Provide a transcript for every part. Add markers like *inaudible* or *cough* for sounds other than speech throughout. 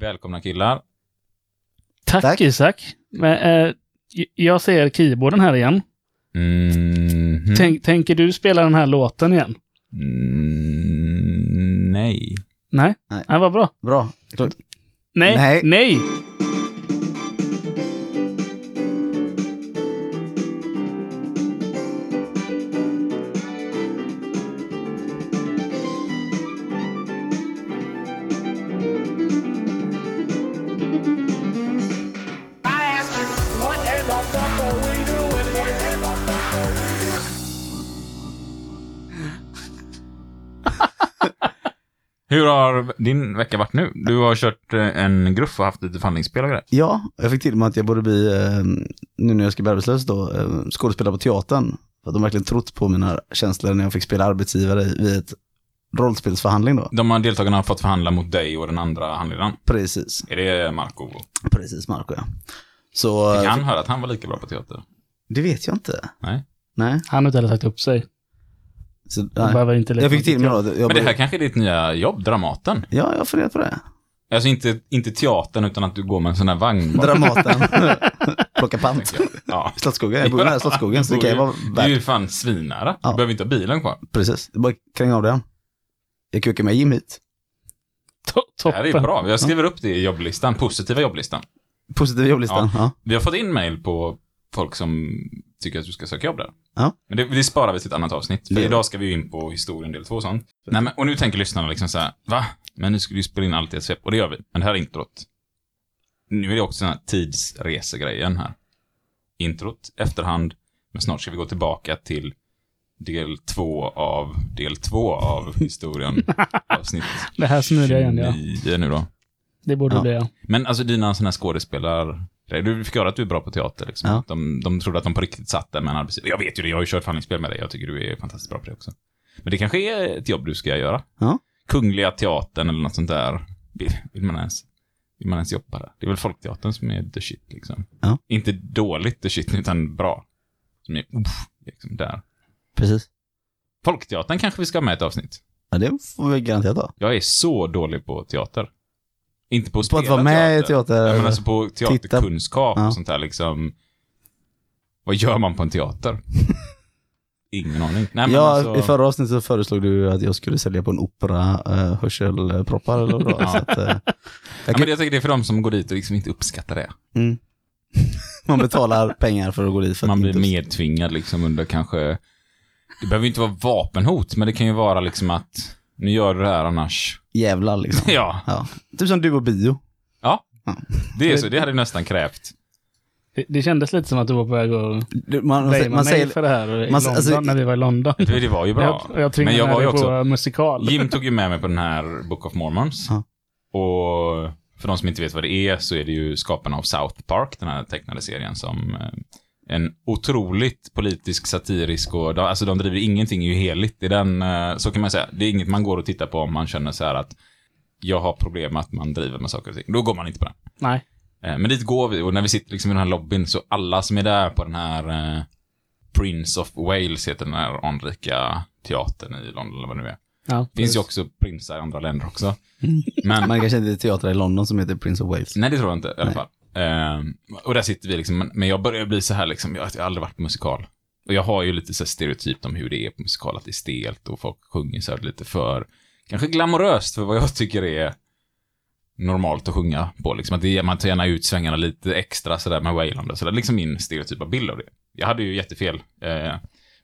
Välkomna killar. Tack, Tack. Isak. Men, eh, jag ser keyboarden här igen. Mhm. Tänk, tänker du spela den här låten igen? Mm, nej. Nej? Nej. Nej, vad bra. Bra. Nej. Nej. Nej. Hur har din vecka varit nu? Du har kört eh, en gruff och haft lite förhandlingsspel och grejer. Ja, jag fick till mig att jag borde bli, eh, nu när jag ska bli arbetslös då, eh, skådespelare på teatern. För att de verkligen trott på mina känslor när jag fick spela arbetsgivare vid ett rollspelsförhandling då. De här deltagarna har fått förhandla mot dig och den andra handledaren. Precis, Är det Marco? precis Marco ja. Så, Fick han höra att han var lika bra på teater? det vet jag inte. Nej. Nej. Han har inte heller sagt upp sig. Så, nej. behöver inte Jag fick till mig då, jag Men det här kanske är ditt nya jobb, Dramaten? Ja, jag funderar på det. Alltså inte, inte teatern, utan att du går med en sån här vagn. bara, Dramaten. *laughs* Plocka pant. Ja. Slottsskogen, jag bor nära Slottsskogen så det kan ju vara Det är ju värt. fan svinnära. Ja. Du behöver inte ha bilen kvar. Precis, det är bara kränga av den. Jag åka med Jim hit. To- Det här är toppen. bra. Jag skriver upp det i jobblistan, positiva jobblistan. Positiv jobblistan. Ja. Vi har fått in mail på folk som tycker att du ska söka jobb där. Ja. Men det, det sparar vi till ett annat avsnitt. För Det idag ska vi ju in på historien del två och sånt. Nej, men, och nu tänker lyssnarna liksom så här, va? Men nu skulle vi spela in allt i ett svep. Och det gör vi. Men det här är introt. Nu är det också den här tidsresegrejen här. Introt, efterhand. Men snart ska vi gå tillbaka till del två av del två av historien. *laughs* Avsnitt Det här jag igen, ja. 29 nu då. Det borde Ja. bli ja. Men alltså dina sådana här skådespelare, du fick höra att du är bra på teater liksom. Ja. De, de trodde att de på riktigt satt där med en arbetsgivare. Jag vet ju det, jag har ju kört förhandlingsspel med dig. Jag tycker du är fantastiskt bra på det också. Men det kanske är ett jobb du ska göra. Ja. Kungliga teatern eller något sånt där. Vill, man ens, vill man ens jobba där? Det är väl Folkteatern som är the shit liksom. Ja. Inte dåligt the shit, utan bra. Som är, uff, liksom där. Precis. Folkteatern kanske vi ska ha med ett avsnitt. Ja, det får vi garanterat ha. Jag är så dålig på teater. Inte på att På att vara med i teater. Ja, men alltså på teaterkunskap Ja. och sånt där liksom. Vad gör man på en teater? *laughs* Ingen aning. Nej, men ja, alltså, i förra avsnittet så föreslog du att jag skulle sälja på en opera uh, hörselproppar eller vad. *laughs* Ja. att, eh, ja, jag men kan, jag tänker det är för de som går dit och liksom inte uppskattar det. mm. *laughs* Man betalar pengar för att gå dit. För Man blir inte- medtvingad liksom under kanske, det behöver ju inte vara vapenhot, men det kan ju vara liksom att, nu gör du det här annars. Jävlar liksom. Ja, ja. Typ som du och bio. det är så, det hade jag nästan krävt. Det, det kändes lite som att du var på väg att man, man, man mig säger, för det här i man- London, alltså- när vi var i London. Det, det var ju bra. Jag, jag men tvingade jag var ju dig också, på musikal. Jim tog ju med mig på den här Book of Mormons. Ja. Och för de som inte vet vad det är så är det ju skaparna av South Park, den här tecknade serien som eh, en otroligt politisk, satirisk och de, alltså de driver ingenting ju heligt. Det är den, eh, så kan man säga. Det är inget man går och tittar på om man känner så här att jag har problem med att man driver med saker och ting. Då går man inte på den. Nej. Eh, Men dit går vi och när vi sitter liksom i den här lobbyn så alla som är där på den här eh, Prince of Wales heter den här anrika teatern i London eller vad det nu är. Ja, Finns ju också prinsar i andra länder också. Mm. Men, man kanske inte är teatrar i London som heter Prince of Wales. nej det tror jag inte i alla Nej. fall. Ehm, och där sitter vi liksom, men- jag börjar bli så här liksom, jag, jag har aldrig varit på musikal. Och jag har ju lite så här stereotypt om hur det är på musikal, att det är stelt och folk sjunger så här lite för, kanske glamoröst för vad jag tycker är normalt att sjunga på. Liksom att det man tar gärna ut svängarna lite extra sådär med wailande. Så det är liksom min stereotypa bild av det. Jag hade ju jättefel. Eh,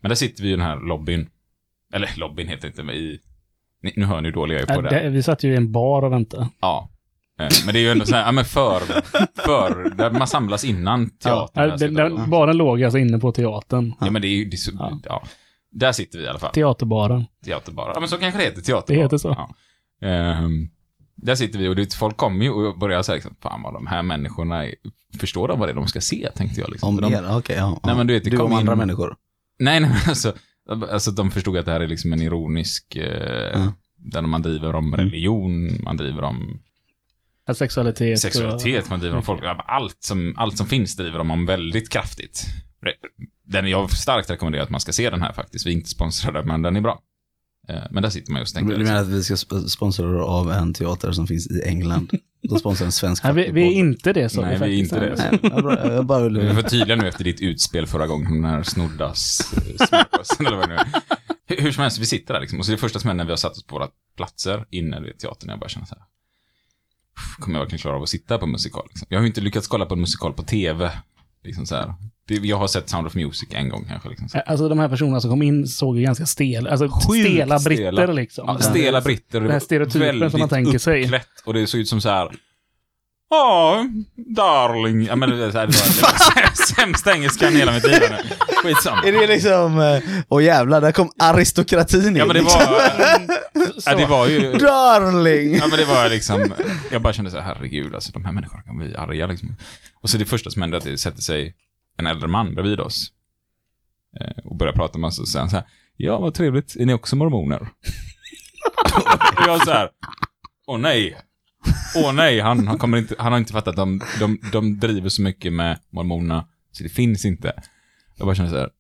men där sitter vi i den här lobbyn. Eller lobbyn heter det inte, men i... Ni, nu hör ni hur dålig jag är på Ja, det. det, vi satt ju i en bar och väntade. Ja. Eh, Men det är ju ändå så här, ja men för, för, där man samlas innan teatern. Ja, den, den, och- baren låg alltså inne på teatern. ja men det är ju, det är så, Ja. ja. Där sitter vi i alla fall. Teaterbaren. Teaterbar. Ja men så kanske det heter teaterbar. Det heter så. Ja. Ehm, där sitter vi och det, folk kommer ju och börjar säga liksom, fan vad de här människorna, är, förstår de vad det är de ska se, tänkte jag liksom. Om de, okej. ja, Nej, men du vet, det du kom om andra in- människor. Nej, nej, men alltså, alltså de förstod att det här är liksom en ironisk, eh, Ja. där man driver om religion, man driver om Ja, Sexualitet. sexualitet, man driver om folk, allt som, allt som finns driver de om väldigt kraftigt. Den, jag starkt rekommenderar att man ska se den här faktiskt, vi är inte sponsrade, men den är bra. Eh, Men där sitter man just och Du tänker, menar att vi ska sp- sponsra av en teater som finns i England? De sponsrar en svensk *laughs* Nej, vi, vi är inte det så. Nej, vi är inte det. Nej, jag bara, jag bara Vi vill... var tydliga nu efter ditt utspel förra gången, den här snoddas eh, smörgåsen *laughs* eller vad det nu är. Hur, hur som helst, vi sitter där liksom. Och så är det första som händer när vi har satt oss på våra platser inne i teatern. Jag bara känner så här. "Uff, Kommer jag verkligen klara av att sitta på musikal? Liksom? Jag har ju inte lyckats kolla på en musikal på tv. Liksom så här. Det, jag har sett Sound of Music en gång kanske. Liksom så. Alltså de här personerna som kom in såg ju ganska stel, alltså Sjukt stela britter stela. liksom. Ja, stela britter. Den här stereotypen som man tänker sig. Och det såg ut som så här. Ja, darling. Ja, men det, är så här, det var *laughs* sämsta engelskan i hela mitt liv nu. Skitsamma. Är det liksom, eh, åh jävlar, där kom aristokratin in. Ja, men det var... *laughs* Ja, det var ju... Darling! Ja, men det var liksom... Jag bara kände så här, herregud, alltså de här människorna kan bli arga liksom. Och så det första som hände att det sätter sig en äldre man bredvid oss. Eh, och börjar prata med oss och säger så här, ja, vad trevligt, är ni också mormoner? *laughs* och jag så här, åh nej. Åh nej, han, han, kommer inte, han har inte fattat att de, de, de driver så mycket med mormonerna, så det finns inte. Jag bara känner så här,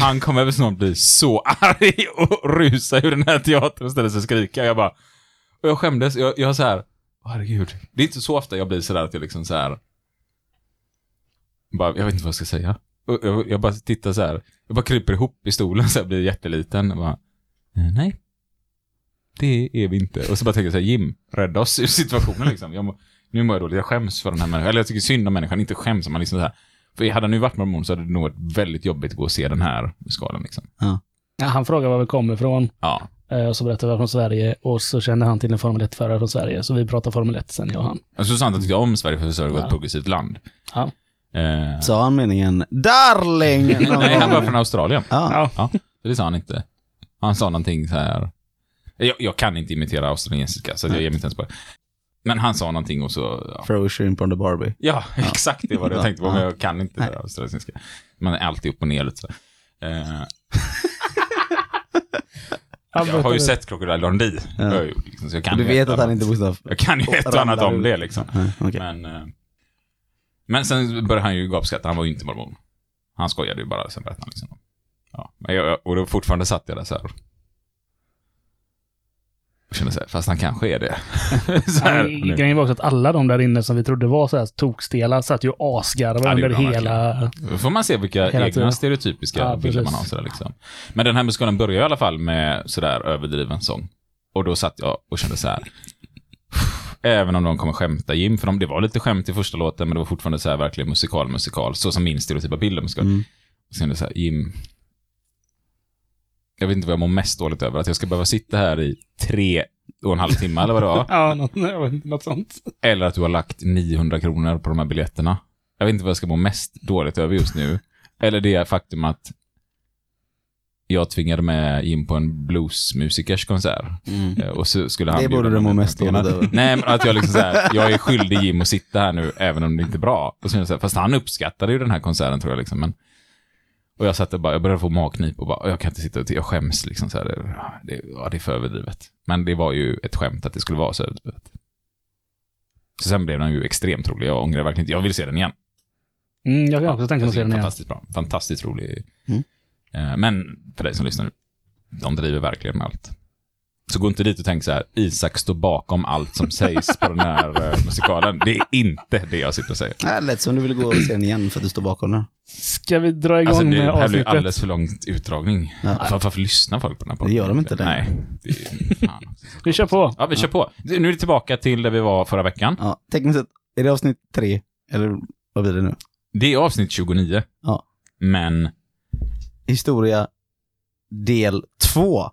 han kommer väl snart bli så *laughs* arg och rusa ur den här teatern och ställa sig och skrika. Jag bara, och jag skämdes. Jag, jag så här, herregud. Det är inte så ofta jag blir sådär att jag liksom så här, bara, jag vet inte vad jag ska säga. Och jag, jag bara tittar så här, jag bara kryper ihop i stolen så jag blir jätteliten. Och bara, eh, nej. Det är vi inte. Och så bara tänker jag så här, Jim, rädda oss ur situationen liksom. Jag må, nu mår jag dåligt, jag skäms för den här människan. Eller jag tycker synd om människan, inte skäms man liksom så här. För hade han nu varit mormon så hade det nog varit väldigt jobbigt att gå och se den här musikalen liksom. Ja, han frågade var vi kommer ifrån. Ja. eh, Och så berättade vi att från Sverige. Och så kände han till en Formel 1-förare från Sverige. Så vi pratade Formel 1 sen, jag och han. Jag så sant att tyckte om Sverige för Sverige var ett Ja. progressivt land. Ja. Eh, Sa han meningen darling? *laughs* nej, han var från Australien. Ja. Ja. Det sa han inte. Han sa någonting så här. Jag, jag kan inte imitera australiensiska, så jag ger mig inte ens på det. Men han sa någonting och så... Ja, Throw shrimp on the Barbie. *laughs* ja exakt det var det jag Ja. tänkte på, men Ja. jag kan inte Nej. australiensiska. Man är alltid upp och ner lite så. Eh, *laughs* jag har ju sett Crocodile Dundee. Ja. Liksom, så jag kan Du vet att han inte bokstav... Jag kan ju ett och annat om det liksom. Nej, okej. Men, eh, men sen började han ju gapskratta, han var ju inte mormon. Han skojade ju bara, sen berättade han liksom. Ja, men jag, och då fortfarande satt jag där så här. Kände så här, fast han kanske är det. *laughs* så här. Grejen var också att alla de där inne som vi trodde var så här tokstela satt ju och asgarvade Ja, under hela... Då får man se vilka egna tiden. stereotypiska Ja, bilder man har. Sådär, liksom. Men den här musikalen börjar i alla fall med sådär överdriven sång. Och då satt jag och kände så här. Även om de kommer skämta Jim, för de, det var lite skämt i första låten, men det var fortfarande så här verkligen musikal, musikal, så som min stereotypa bild av musikal. Mm. Och sen det så här, Jim. Jag vet inte vad jag mår mest dåligt över, att jag ska behöva sitta här i tre och en halv timme eller vad det var. *laughs* Ja, något, något sånt. Eller att du har lagt 900 kronor på de här biljetterna. Jag vet inte vad jag ska må mest dåligt över just nu. Eller det faktum att jag tvingade med in på en bluesmusikers konsert. Mm. Eh, Och så skulle han Det borde du må mest dåligt över. Nej, men att jag liksom så här, *laughs* jag är skyldig Jim att sitta här nu, även om det inte är bra. Och så så här, fast han uppskattade ju den här konserten tror jag liksom. Men, och jag satt och bara, jag började få magknip och bara, jag kan inte sitta och jag skäms liksom så här. Det, det, ja, det är för överdrivet. Men det var ju ett skämt att det skulle vara så överdrivet. Så sen blev den ju extremt rolig. Jag ångrar verkligen inte. Jag vill se den igen. Mm, jag kan också tänka mig att se den igen. Fantastiskt bra. Fantastiskt rolig. Mm. Eh, Men för dig som lyssnar de driver verkligen med allt. Så gå inte dit och tänk så här, Isak står bakom allt som sägs på den här eh, musikalen. Det är inte det jag sitter och säger. Nej, lätt som du vill gå och se den igen för att du står bakom den. Ska vi dra igång Alltså det med här blir avsnittet? alldeles för långt utdragning. Ja. Varför, varför lyssnar folk på den här podden? Det gör de inte längre. Nej. Det är, fan. Vi kör på. Ja, vi kör på. Nu är det tillbaka till där vi var förra veckan. Ja, tekniskt sett, är det avsnitt tre? Eller vad blir det nu? Det är avsnitt 29. Ja. Men Historia del två.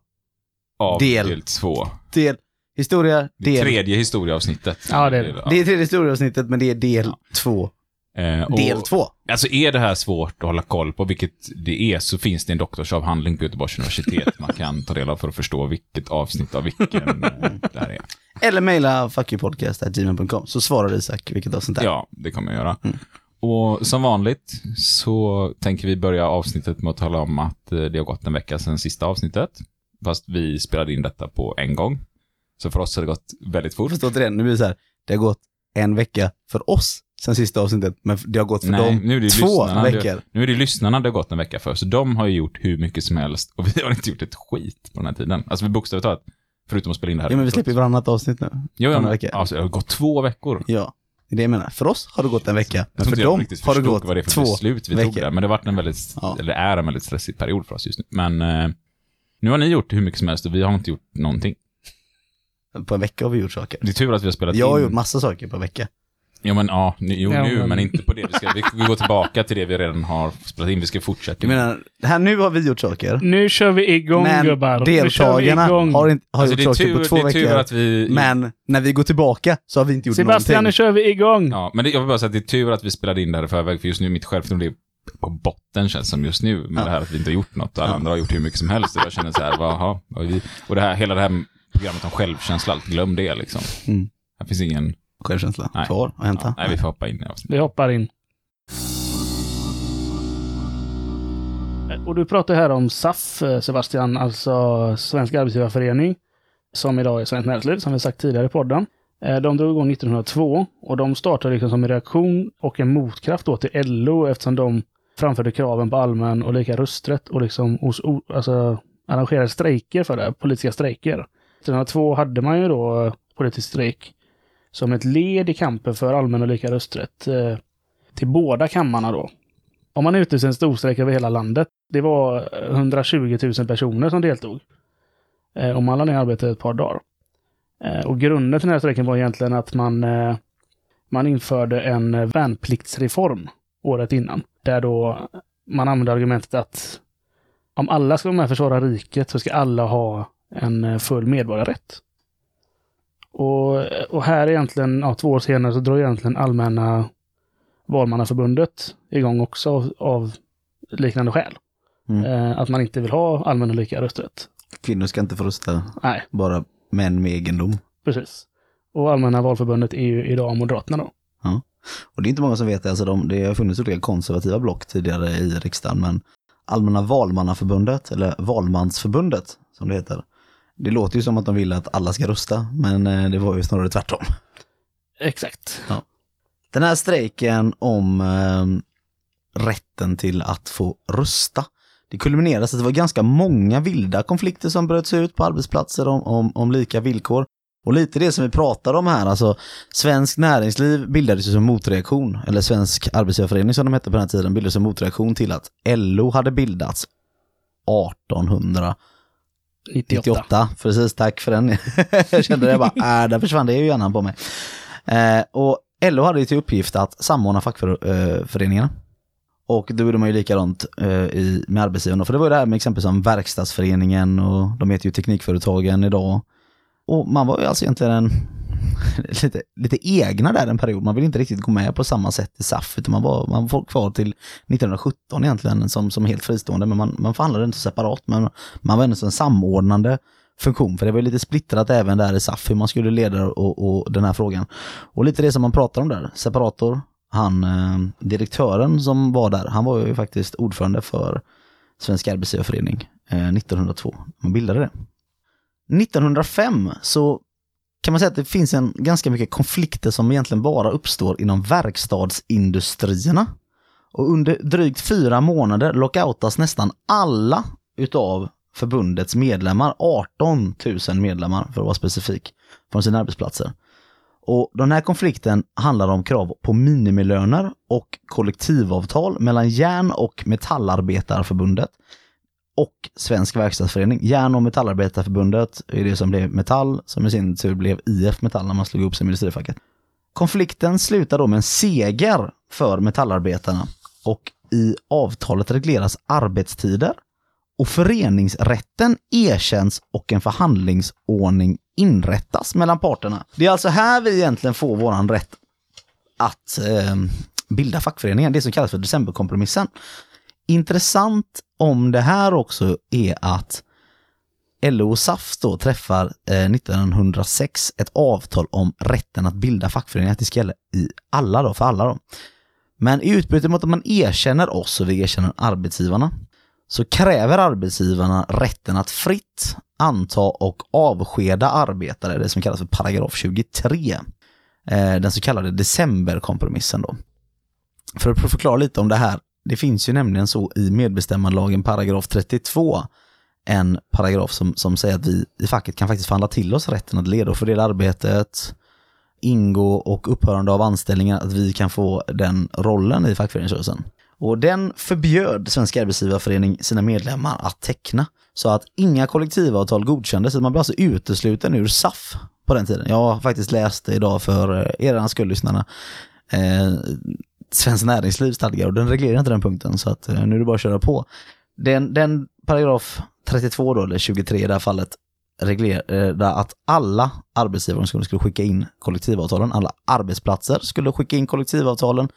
Av Del. del två. Del, historia Det del. tredje historieavsnittet. Ja, det är det. Det är tredje historieavsnittet, men det är del Ja. två. Eh, och- Del två. Alltså är det här svårt att hålla koll på, vilket det är, så finns det en doktorsavhandling på Göteborgs universitet man kan ta del av för att förstå vilket avsnitt av vilken eh, det här är. Eller mejla fuckyoupodcast.gmail.com så svarar Isak vilket avsnitt det är. Ja, det kommer jag göra. Mm. Och som vanligt så tänker vi börja avsnittet med att tala om att eh, det har gått en vecka sedan sista avsnittet. Fast vi spelade in detta på en gång. Så för oss har det gått väldigt fort. Fast återigen, nu blir det så här, det har gått en vecka för oss sen sista avsnittet, men det har gått för Nej, dem nu är det två veckor. Nu är det lyssnarna det har gått en vecka för, så de har ju gjort hur mycket som helst och vi har inte gjort ett skit på den här tiden. Alltså vi bokstavligt talat, Förutom att spela in det här. Ja, men vi släpper ju varannat avsnitt nu. Jo, ja, men, alltså, det har gått två veckor. Ja, det är det jag menar. För oss har det gått en vecka, men för dem har det gått vad det är för två beslut vi tog veckor. där. Men det har varit en väldigt, Ja. eller är en väldigt stressig period för oss just nu. Men eh, nu har ni gjort hur mycket som helst och vi har inte gjort någonting. På en vecka har vi gjort saker. Det är tur att vi har spelat Jag har in. gjort massa saker på en vecka. Jo, men ja, nu, jo, Ja, nu, men- men inte på det. Vi, ska, vi, vi går tillbaka till det vi redan har spelat in. Vi ska fortsätta. Jag menar, här nu har vi gjort saker. Nu kör vi igång Men gubbar. Nu kör vi deltagarna igång. har, inte, har alltså, gjort det är saker tur, på två det är tur veckor. att vi... Men när vi går tillbaka så har vi inte gjort Sebastian, nu någonting. kör vi igång. Ja, men det, jag vill bara säga att det är tur att vi spelade in det här i förväg, för just nu är mitt självförtroende är på botten känns som just nu, med Ja. det här att vi inte har gjort något och alla Ja. andra har gjort hur mycket som helst. Och jag känner så här, vad, aha, vad är vi? Och det här, hela det här programmet om självkänsla, allt, glöm det liksom. Mm. Här finns ingen... Självkänsla Nej. kvar att hämta. Ja, nej, vi får hoppa in i avsnittet. Vi hoppar in. Och du pratar här om SAF, eh, Sebastian, alltså Svensk Arbetsgivarförening, som idag är Svenskt Näringsliv, som vi sagt tidigare i podden. Eh, De drog igång 1902 och de startade liksom som en reaktion och en motkraft då till LO eftersom de framförde kraven på allmän och lika rösträtt och liksom os, o- alltså, arrangerade strejker för det, politiska strejker. 1902 hade man ju då eh, politisk strejk som ett led i kampen för allmän och lika rösträtt eh, till båda kammarna då. Om man utlyste en storstrejk över hela landet, det var eh, 120 000 personer som deltog. Eh, om man lade ner arbetet ett par dagar. Eh, och grunden till den här strejken var egentligen att man, eh, man införde en värnpliktsreform året innan. Där då man använde argumentet att om alla ska vara med och försvara riket så ska alla ha en eh, full medborgarrätt. Och, och här egentligen, ja, två år senare så drar egentligen allmänna valmannaförbundet igång också av, av liknande skäl. Mm. Eh, att man inte vill ha allmän och lika rösträtt. Kvinnor ska inte få rösta, Nej, bara män med egendom. precis. Och allmänna valförbundet är ju idag Moderaterna då. Och det är inte många som vet det, alltså de, det har funnits olika konservativa block tidigare i riksdagen, men Allmänna valmannaförbundet, eller Valmansförbundet som det heter, det låter ju som att de vill att alla ska rösta, men eh, det var ju snarare tvärtom. Exakt. Den här strejken om eh, rätten till att få rösta, det kulminerade så att det var ganska många vilda konflikter som bröts ut på arbetsplatser om, om, om lika villkor. Och lite det som vi pratar om här, alltså svensk näringsliv bildades ju som motreaktion, eller svensk arbetsgivarförening som de hette på den här tiden, bildades som motreaktion till att LO hade bildats 1898. 98. Precis, tack för den. *laughs* jag kände det bara, äh, där försvann det ju hjärnan på mig. Eh, och LO hade ju till uppgift att samordna fackföreningarna. Och då gjorde man ju likadant eh, i, med arbetsgivarna. För det var ju det här med exempel som Verkstadsföreningen och de heter ju Teknikföretagen idag. Och man var ju alltså egentligen en, *laughs* lite, lite egna där en period. Man ville inte riktigt gå med på samma sätt i SAF, utan man var, man var kvar till 1917 egentligen som, som helt fristående. Men man, man förhandlade inte separat, men man var ändå en samordnande funktion. För det var ju lite splittrat även där i SAF hur man skulle leda och, och den här frågan. Och lite det som man pratar om där, separator, han eh, direktören som var där, han var ju faktiskt ordförande för Svenska Arbetsgivarförening eh, 1902. Man bildade det. 1905 så kan man säga att det finns en ganska mycket konflikter som egentligen bara uppstår inom verkstadsindustrierna. Och under drygt fyra månader lockoutas nästan alla utav förbundets medlemmar, 18 000 medlemmar för att vara specifik, från sina arbetsplatser. Och den här konflikten handlar om krav på minimilöner och kollektivavtal mellan järn och metallarbetarförbundet och Svensk verkstadsförening. Järn och metallarbetarförbundet är det som blev Metall, som i sin tur blev IF Metall när man slog ihop sig med industrifacket. Konflikten slutar då med en seger för metallarbetarna och i avtalet regleras arbetstider och föreningsrätten erkänns och en förhandlingsordning inrättas mellan parterna. Det är alltså här vi egentligen får våran rätt att eh, bilda fackföreningen, det som kallas för decemberkompromissen. Intressant om det här också är att LO och SAF då träffar eh, 1906 ett avtal om rätten att bilda fackföreningar, att det ska gälla i alla då, för alla då. Men i utbyte mot att man erkänner oss och vi erkänner arbetsgivarna så kräver arbetsgivarna rätten att fritt anta och avskeda arbetare, det som kallas för paragraf 23. Eh, den så kallade decemberkompromissen då. För att förklara lite om det här, det finns ju nämligen så i medbestämmandelagen paragraf 32 en paragraf som, som säger att vi i facket kan faktiskt förhandla till oss rätten att leda och fördela arbetet, ingå och upphörande av anställningar, att vi kan få den rollen i fackföreningsrörelsen. Och den förbjöd Svenska Arbetsgivarförening sina medlemmar att teckna. Så att inga kollektivavtal godkändes, man blev alltså utesluten ur SAF på den tiden. Jag har faktiskt läst det idag för eh, er skull, lyssnarna. Eh, Svenskt Näringsliv stadgar och den reglerar inte den punkten, så att eh, nu är det bara att köra på. Den, den paragraf 32 då, eller 23 i det här fallet, reglerar eh, att alla arbetsgivare skulle skicka in kollektivavtalen, alla arbetsplatser skulle skicka in kollektivavtalen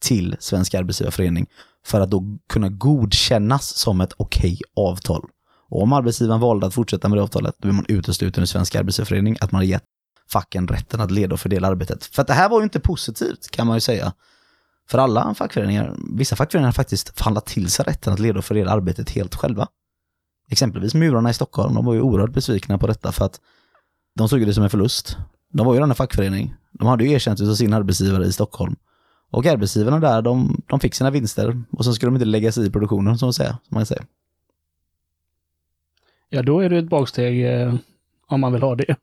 till Svensk Arbetsgivarförening för att då kunna godkännas som ett okej avtal. Och om arbetsgivaren valde att fortsätta med det avtalet, då är man utesluten ur Svensk Arbetsgivarförening, att man har gett facken rätten att leda och fördela arbetet. För att det här var ju inte positivt, kan man ju säga. För alla fackföreningar, vissa fackföreningar har faktiskt förhandlat till sig rätten att leda och fördela arbetet helt själva. Exempelvis murarna i Stockholm, de var ju oerhört besvikna på detta för att de såg det som en förlust. De var ju redan en fackförening. De hade ju erkänt av sin arbetsgivare i Stockholm. Och arbetsgivarna där, de, de fick sina vinster och så skulle de inte lägga sig i produktionen, som man säger. Som man säger. Ja, då är det ett baksteg eh, om man vill ha det.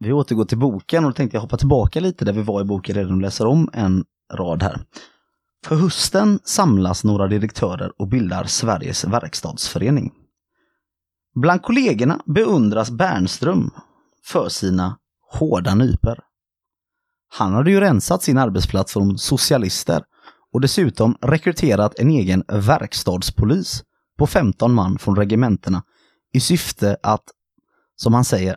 Vi återgår till boken och då tänkte jag hoppa tillbaka lite där vi var i boken redan och läser om en rad här. För hösten samlas några direktörer och bildar Sveriges verkstadsförening. Bland kollegorna beundras Bernström för sina hårda nyper. Han hade ju rensat sin arbetsplats från socialister och dessutom rekryterat en egen verkstadspolis på 15 man från regementena i syfte att, som han säger,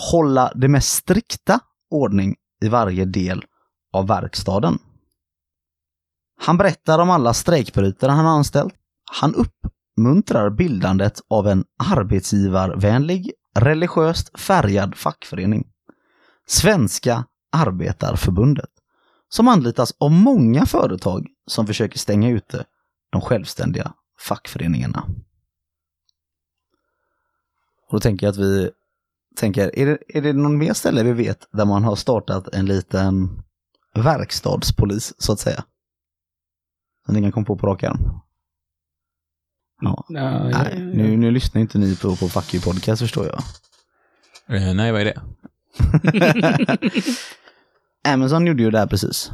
hålla det mest strikta ordning i varje del av verkstaden. Han berättar om alla strejkbrytare han anställt. Han uppmuntrar bildandet av en arbetsgivarvänlig, religiöst färgad fackförening. Svenska Arbetarförbundet. Som anlitas av många företag som försöker stänga ute de självständiga fackföreningarna. Och då tänker jag att vi tänker, är det, är det någon mer ställe vi vet där man har startat en liten verkstadspolis, så att säga? Som kan komma på på rak arm. Ja. Ja, Nej, nu, nu lyssnar inte ni på, på Fuck You Podcast förstår jag. Eh, nej, vad är det? *laughs* Amazon gjorde ju det här precis.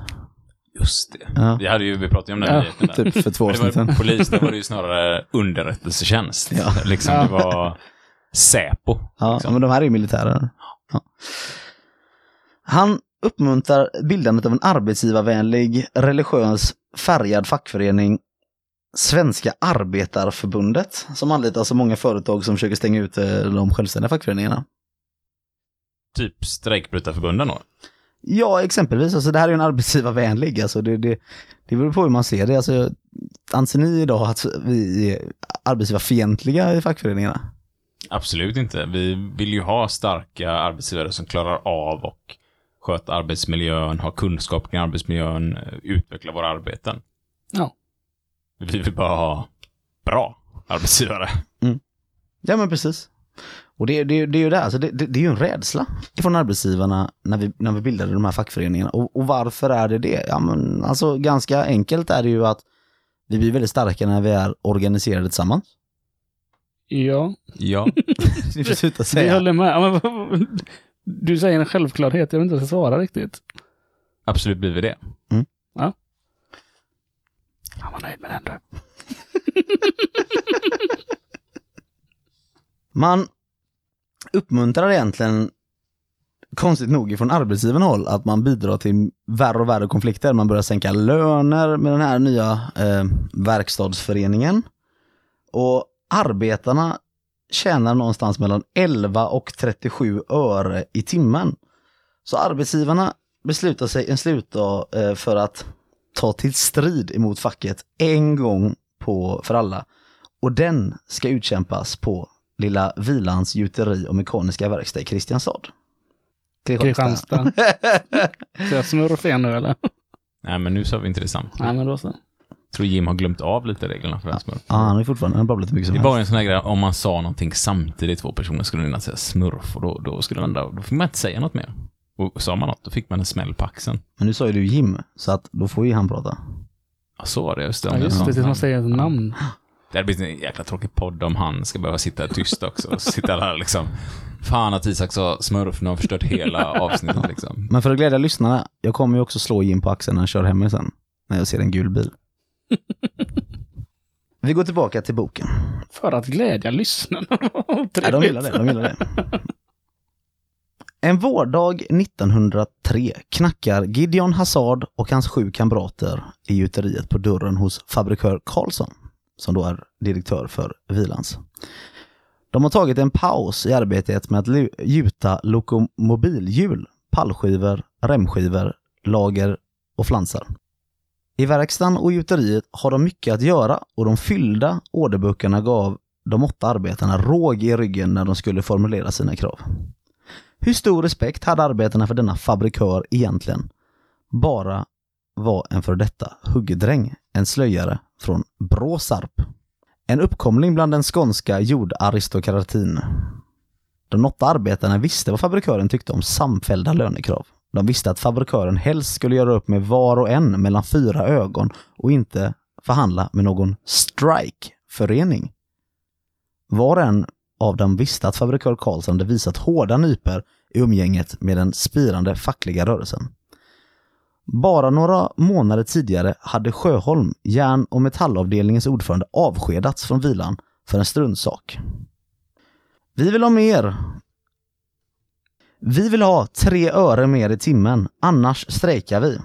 Just det. Ja. Vi, hade ju, vi pratade ju om den Ja, nyheten. Typ för två det var, sedan. polis, då var det ju snarare underrättelsetjänst. Ja. Liksom, Ja. det var Säpo. Ja, liksom. men de här är ju militärer. Ja. Han uppmuntrar bildandet av en arbetsgivarvänlig, religiös, färgad fackförening, Svenska Arbetarförbundet, som anlitar så många företag som försöker stänga ut de självständiga fackföreningarna. Typ strejkbrytarförbunden då. Ja, exempelvis. Alltså, det här är ju en arbetsgivarvänlig. Alltså, det, det, det beror på hur man ser det. Alltså, anser ni idag att vi är arbetsgivarfientliga i fackföreningarna? Absolut inte. Vi vill ju ha starka arbetsgivare som klarar av och sköta arbetsmiljön, ha kunskap kring arbetsmiljön, eh, utveckla våra arbeten. Ja. Vi vill bara ha bra arbetsgivare. Ja, men precis. Och det, det, det är ju det, alltså det, det, det är ju en rädsla från arbetsgivarna när vi, när vi bildade de här fackföreningarna. Och, och varför är det det? Ja, men alltså ganska enkelt är det ju att vi blir väldigt starka när vi är organiserade tillsammans. Ja, Ja. *laughs* Ni får sluta vi säga. håller med. Ja, men Du säger en självklarhet, jag vet inte vad jag ska svara riktigt. Absolut blir vi det. Han var nöjd med den du. *laughs* Man uppmuntrar egentligen, konstigt nog från arbetsgivarna håll, att man bidrar till värre och värre konflikter. Man börjar sänka löner med den här nya eh, verkstadsföreningen. Och arbetarna tjänar någonstans mellan 11 och 37 öre i timmen. Så arbetsgivarna beslutar sig en slutdag eh, för att ta till strid emot facket en gång på, för alla. Och den ska utkämpas på lilla Vilans gjuteri och mekaniska verkstad i Kristianstad. Kristianstad. Så jag smurf igen nu eller? Nej, men nu sa vi inte detsamma. Nej, men då så. Jag tror Jim har glömt av lite reglerna för en smurf. Ja, han är fortfarande, han babblat mycket som Det var ju en sån här grej, om man sa någonting samtidigt, två personer, skulle den ena säga smurf och då, då skulle den andra, då fick man inte säga något mer. Och sa man något, då fick man en smäll på axeln. Men nu sa ju du Jim, så att då får ju han prata. Ja, så var det, just det. Ja, Om just det, tills man namn. säger ett namn. Det hade blivit en jäkla tråkig podd om han ska behöva sitta tyst också. Och sitta där liksom. Fan att Isak sa smurf, nu har förstört hela avsnittet liksom. Men för att glädja lyssnarna, jag kommer ju också slå Jim på axeln när han kör hem mig sen. När jag ser en gul bil. Vi går tillbaka till boken. För att glädja lyssnarna. *laughs* Ja, de gillar det. De gillar det. En vårdag 1903 knackar Gideon Hazard och hans sju kamrater i gjuteriet på dörren hos fabrikör Karlsson, som då är direktör för Vilans. De har tagit en paus i arbetet med att gjuta lokomobilhjul, pallskivor, remskivor, lager och flansar. I verkstaden och gjuteriet har de mycket att göra och de fyllda orderböckerna gav de åtta arbetarna råg i ryggen när de skulle formulera sina krav. Hur stor respekt hade arbetarna för denna fabrikör egentligen? Bara var en för detta huggdräng, en slöjare från Bråsarp. En uppkomling bland den skånska jordaristokratin. De åtta arbetarna visste vad fabrikören tyckte om samfällda lönekrav. De visste att fabrikören helst skulle göra upp med var och en mellan fyra ögon och inte förhandla med någon strike-förening. Var och en av dem visste att fabrikör Karlsson hade visat hårda nyper i umgänget med den spirande fackliga rörelsen. Bara några månader tidigare hade Sjöholm, järn och metallavdelningens ordförande, avskedats från vilan för en struntsak. Vi vill ha mer. Vi vill ha tre öre mer i timmen, annars strejkar vi.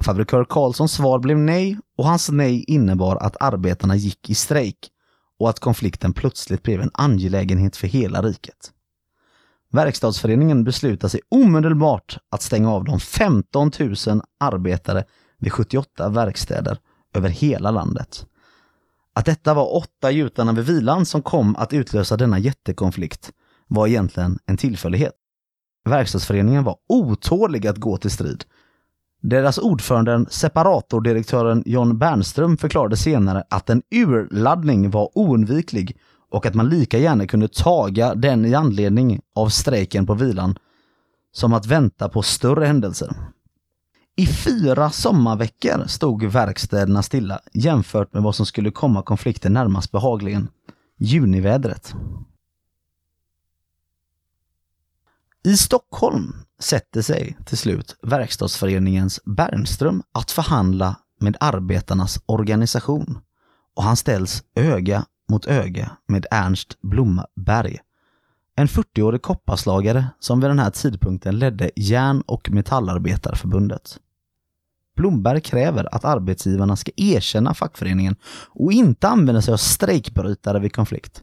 Fabrikör Karlssons svar blev nej och hans nej innebar att arbetarna gick i strejk och att konflikten plötsligt blev en angelägenhet för hela riket. Verkstadsföreningen beslutade sig omedelbart att stänga av de 15 000 arbetare vid 78 verkstäder över hela landet. Att detta var åtta gjutarna vid vilan som kom att utlösa denna jättekonflikt var egentligen en tillfällighet. Verkstadsföreningen var otålig att gå till strid. Deras ordförande, separatordirektören John Bernström, förklarade senare att en urladdning var oundviklig och att man lika gärna kunde taga den i anledning av strejken på vilan som att vänta på större händelser. I fyra sommarveckor stod verkstäderna stilla jämfört med vad som skulle komma konflikten närmast behagligen. Junivädret. I Stockholm sätter sig till slut Verkstadsföreningens Bernström att förhandla med arbetarnas organisation och han ställs öga mot öga med Ernst Blomberg. En 40-årig kopparslagare som vid den här tidpunkten ledde järn och metallarbetarförbundet. Blomberg kräver att arbetsgivarna ska erkänna fackföreningen och inte använda sig av strejkbrytare vid konflikt.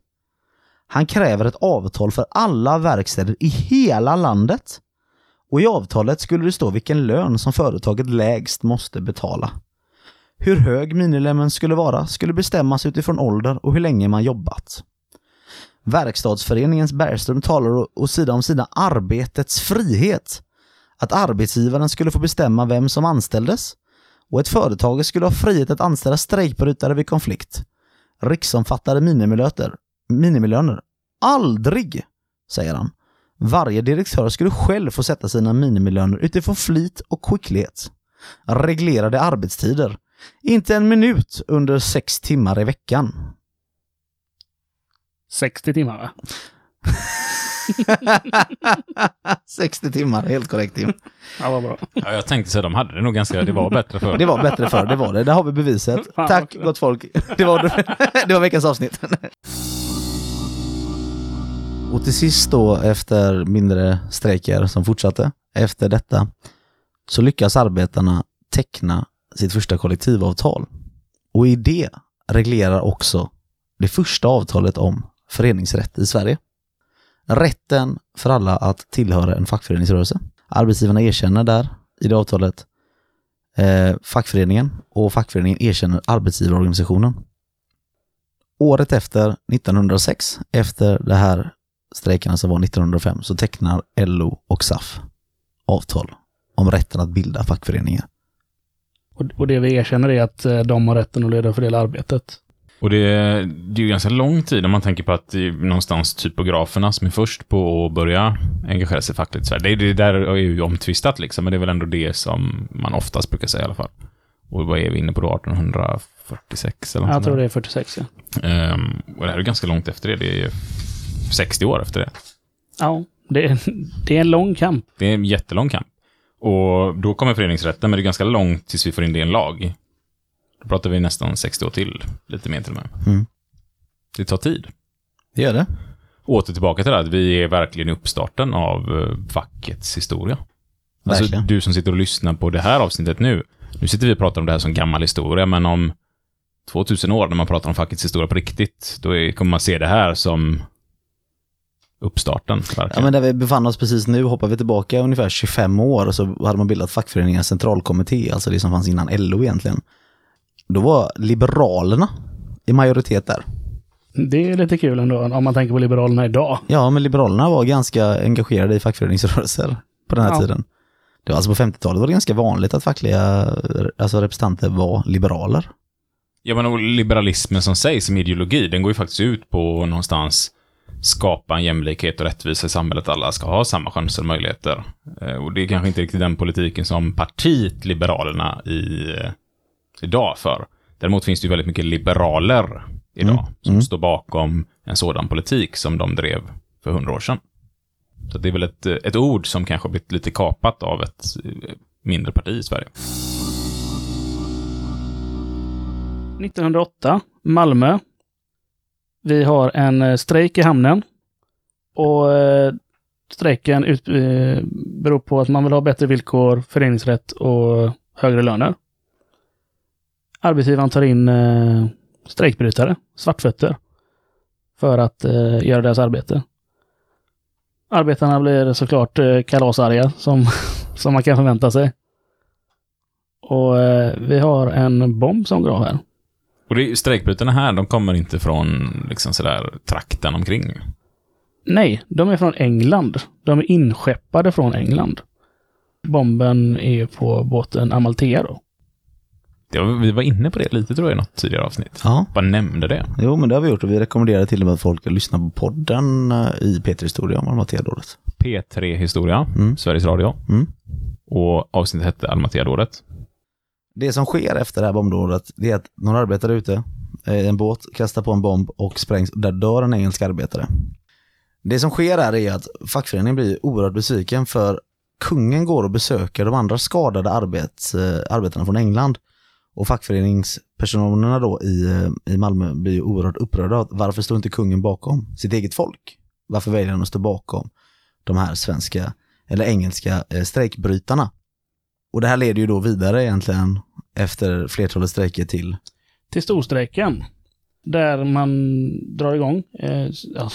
Han kräver ett avtal för alla verkstäder i hela landet. Och i avtalet skulle det stå vilken lön som företaget lägst måste betala. Hur hög minilönen skulle vara skulle bestämmas utifrån ålder och hur länge man jobbat. Verkstadsföreningens Bergström talar och sida om sida arbetets frihet. Att arbetsgivaren skulle få bestämma vem som anställdes och ett företag skulle ha frihet att anställa strejkbrytare vid konflikt. Riksomfattande minimilöter, minimilöner. Aldrig, säger han. Varje direktör skulle själv få sätta sina minimilöner utifrån flit och skicklighet. Reglerade arbetstider. Inte en minut under sex timmar i veckan. 60 timmar va? *laughs* 60 timmar, helt korrekt Tim. Ja, vad bra. Ja, jag tänkte så, de hade det nog ganska, det var bättre för. Det var bättre förr, det var det. Där har vi beviset. Fan, Tack gott folk. Det var, *laughs* det var veckans avsnitt. Och till sist då, efter mindre strejker som fortsatte, efter detta, så lyckas arbetarna teckna sitt första kollektivavtal. Och i det reglerar också det första avtalet om föreningsrätt i Sverige. Rätten för alla att tillhöra en fackföreningsrörelse. Arbetsgivarna erkänner där i det avtalet eh, fackföreningen och fackföreningen erkänner arbetsgivarorganisationen. Året efter, 1906, efter det här strejkerna som var 1905, så tecknar LO och SAF avtal om rätten att bilda fackföreningar. Och, det vi erkänner är att eh, de har rätten att leda och fördela arbetet. Och det, det är ju ganska lång tid om man tänker på att det är någonstans typograferna som är först på att börja engagera sig fackligt. Så. Det, det där är ju omtvistat liksom, men det är väl ändå det som man oftast brukar säga i alla fall. Och vad är vi inne på då? 46 eller något Jag tror där. det är 46. Ja. Ehm, och det här är ganska långt efter det. Det är 60 år efter det. Ja, det är, det är en lång kamp. Det är en jättelång kamp. Och då kommer föreningsrätten, men det är ganska långt tills vi får in det i en lag. Då pratar vi nästan 60 år till, lite mer till och med. Mm. Det tar tid. Det gör det. Åter tillbaka till det här, att vi är verkligen i uppstarten av eh, fackets historia. Alltså, Verkligen. du som sitter och lyssnar på det här avsnittet nu. Nu sitter vi och pratar om det här som gammal historia, men om 2000 år, när man pratar om fackets historia på riktigt, då är, kommer man se det här som uppstarten. Verkligen. Ja, men där vi befann oss precis nu hoppar vi tillbaka ungefär 25 år och så hade man bildat fackföreningens centralkommitté, alltså det som fanns innan LO egentligen. Då var Liberalerna i majoritet där. Det är lite kul ändå om man tänker på Liberalerna idag. Ja, men Liberalerna var ganska engagerade i fackföreningsrörelser på den här Ja. tiden. Det var alltså på 50-talet var det ganska vanligt att fackliga alltså representanter var liberaler. Ja, men och liberalismen som sägs som ideologi, den går ju faktiskt ut på någonstans skapa en jämlikhet och rättvisa i samhället. Alla ska ha samma chanser och möjligheter. Eh, Och det är kanske inte riktigt den politiken som partiet Liberalerna i, eh, idag för. Däremot finns det ju väldigt mycket liberaler idag Mm, som mm. står bakom en sådan politik som de drev för hundra år sedan. Så det är väl ett, eh, ett ord som kanske har blivit lite kapat av ett mindre parti i Sverige. 1908, Malmö. Vi har en eh, strejk i hamnen. Och eh, strejken ut, eh, beror på att man vill ha bättre villkor, föreningsrätt och högre löner. Arbetsgivaren tar in eh, strejkbrytare, svartfötter, för att eh, göra deras arbete. Arbetarna blir såklart eh, kalasarga, som, *laughs* som man kan förvänta sig. Och eh, vi har en bomb som går av här. Och det strejkbrytarna här, de kommer inte från liksom sådär trakten omkring. Nej, de är från England. De är inskeppade från England. Bomben är på båten Amalthea då. Var, vi var inne på det lite tror jag i något tidigare avsnitt. Ja, Bara nämnde det. jo men det har vi gjort och vi rekommenderar till och med att folk att lyssna på podden eh, i Peter Historia om Almatea-dådet. P3 Historia, Mm. Sveriges Radio. Mm. Och avsnittet hette Almatea-dådet. Det som sker efter det här bombdådet, det är att några arbetare ute, i en båt kastar på en bomb och sprängs där dör en engelsk arbetare. Det som sker här är att fackföreningen blir oerhört besviken för kungen går och besöker de andra skadade arbets, eh, arbetarna från England. Och fackföreningspersonerna då i, eh, i Malmö blir oerhört upprörda. Varför står inte kungen bakom sitt eget folk? Varför väljer han att stå bakom de här svenska eller engelska strejkbrytarna? Och det här leder ju då vidare egentligen efter flertalet strejker till Till storstrejken. Där man drar igång. Eh, ja,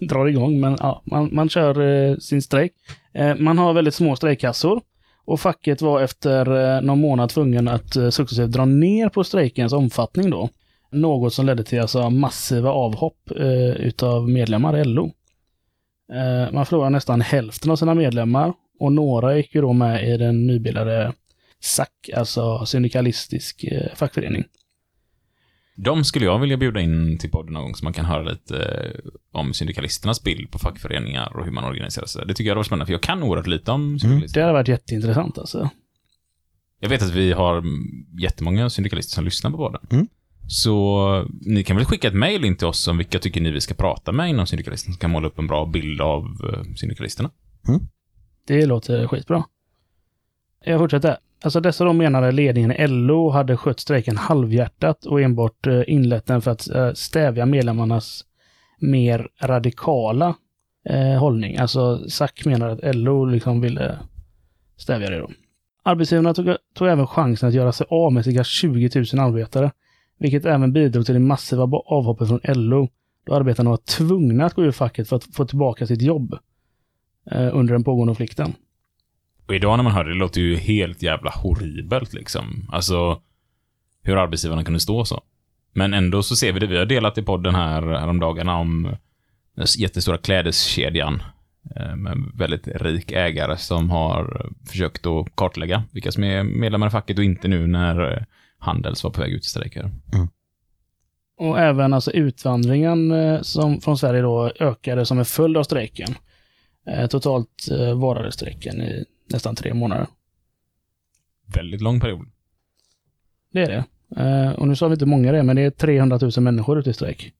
*laughs* drar igång, men ja, man, man kör eh, sin strejk. Eh, man har väldigt små strejkkassor. Och facket var efter eh, någon månad tvungen att eh, successivt dra ner på strejkens omfattning då. Något som ledde till alltså massiva avhopp eh, utav medlemmar i LO. Eh, man förlorade nästan hälften av sina medlemmar och några gick ju då med i den nybildade SAC, alltså syndikalistisk eh, fackförening. De skulle jag vilja bjuda in till podden någon gång så man kan höra lite eh, om syndikalisternas bild på fackföreningar och hur man organiserar sig. Det tycker jag var spännande, för jag kan oerhört lite om syndikalister. Det hade varit jätteintressant alltså. Jag vet att vi har mm, jättemånga syndikalister som lyssnar på podden. Mm. Så ni kan väl skicka ett mejl in till oss om vilka tycker ni vi ska prata med inom syndikalisterna, som kan måla upp en bra bild av eh, syndikalisterna. Det låter skitbra. Jag fortsätter. Alltså dessa då menade ledningen i LO hade skött strejken halvhjärtat och enbart eh, inlett den för att eh, stävja medlemmarnas mer radikala eh, hållning. Alltså SAC menade att LO liksom ville stävja det då. Arbetsgivarna tog, tog även chansen att göra sig av med cirka 20 000 arbetare, vilket även bidrog till det massiva avhoppet från LO, då arbetarna var tvungna att gå ur facket för att få tillbaka sitt jobb eh, under den pågående konflikten. Och idag när man hör det, det låter ju helt jävla horribelt liksom. Alltså, hur arbetsgivarna kunde stå så. Men ändå så ser vi det, vi har delat i podden här häromdagarna om den jättestora klädeskedjan eh, med en väldigt rik ägare som har försökt att kartlägga vilka som är medlemmar i facket och inte nu när eh, Handels var på väg ut i strejker. Och även alltså utvandringen eh, som, från Sverige då ökade som en följd av strejken. Eh, totalt eh, varade strejken i nästan tre månader. Väldigt lång period. Det är det. Eh, och nu sa vi inte många det men det är 300 000 människor ute i strejk.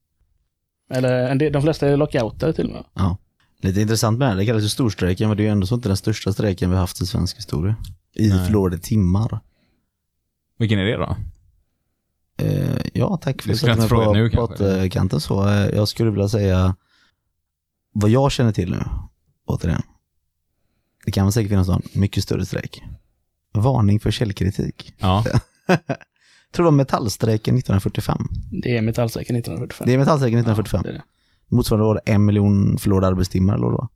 Eller del, de flesta är lockoutade till och med. Ja. Lite intressant med det, det kallas ju storstrejken, men det är ju ändå så inte den största strejken vi har haft i svensk historia. I Nej. förlorade timmar. Vilken är det då? Eh, ja, tack för Det att skulle du satte inte mig fråga på nu, kanske. pottkanten så. Jag skulle vilja säga vad jag känner till nu, återigen. Det kan säkert finnas någon mycket större strejk. Varning för källkritik. Ja. *laughs* Tror det var metallstrejken 1945. Det är metallstrejken 1945. Det är metallstrejken 1945. Ja, det är det. Motsvarande var det en miljon förlorade arbetstimmar eller det var.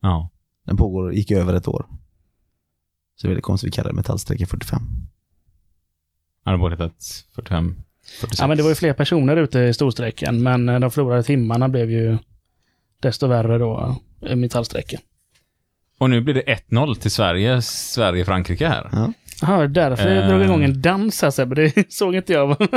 ja. Den pågår, gick över ett år. Så det är väldigt konstigt vi kallar det metallstrejken 45. Han har både hetat 45, 46. Ja, men det var ju fler personer ute i storstrejken, men eh, de förlorade timmarna blev ju desto värre då, eh, metallstrejken. Och nu blir det 1-0 till Sverige, Sverige-Frankrike här. Ja. Jaha, därför jag Eh. drog igång en dans här Sebbe, det *laughs* såg inte jag. *laughs*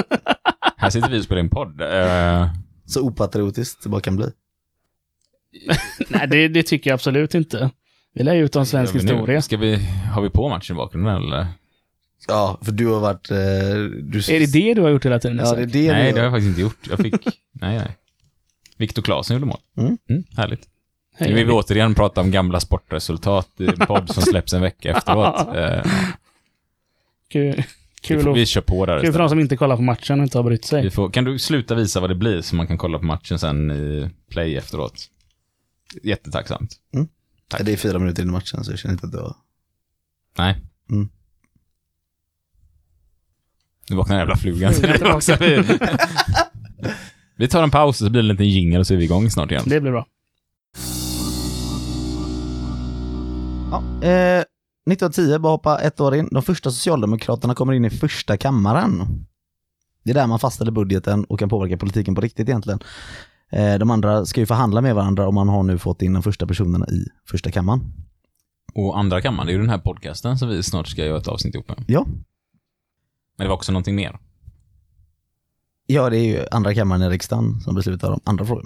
Här sitter vi och spelar in podd. Eh, Så opatriotiskt det bara kan bli. *laughs* Nej, det, det tycker jag absolut inte. Vi lär ut om svensk nu? historia. Ska vi, har vi på matchen i bakgrunden eller? Ja, för du har varit... Eh, du... Är det det du har gjort hela tiden? Ja, det är det Nej, du det har jag faktiskt inte gjort. Jag fick, nej, nej. Viktor Claesson gjorde mål. Mm. härligt. Nu vill vi återigen prata om gamla sportresultat i en podd som släpps en vecka *laughs* efteråt. Eh, Kul, vi, kul, får, och, vi kör på där kul för de som inte kollar på matchen och inte har brytt sig. vi får, Kan du sluta visa vad det blir så man kan kolla på matchen sen i play efteråt? Jättetacksamt. Tack. Det är fyra minuter in i matchen så jag känner inte att du har... Nej. Mm. Nu vaknar den jävla flugan till Flugan *laughs* det också. Vi, *laughs* vi tar en paus och så blir det en liten jingel och så är vi igång snart igen. Det blir bra. Ja, eh, 1910, bara hoppa ett år in. De första socialdemokraterna kommer in i första kammaren. Det är där man fastställer budgeten och kan påverka politiken på riktigt egentligen. Eh, de andra ska ju förhandla med varandra och man har nu fått in de första personerna i första kammaren. Och andra kammaren, det är ju den här podcasten som vi snart ska göra ett avsnitt ihop med. Ja. Men det var också någonting mer. Ja, det är ju andra kammaren i riksdagen som beslutar om andra frågor.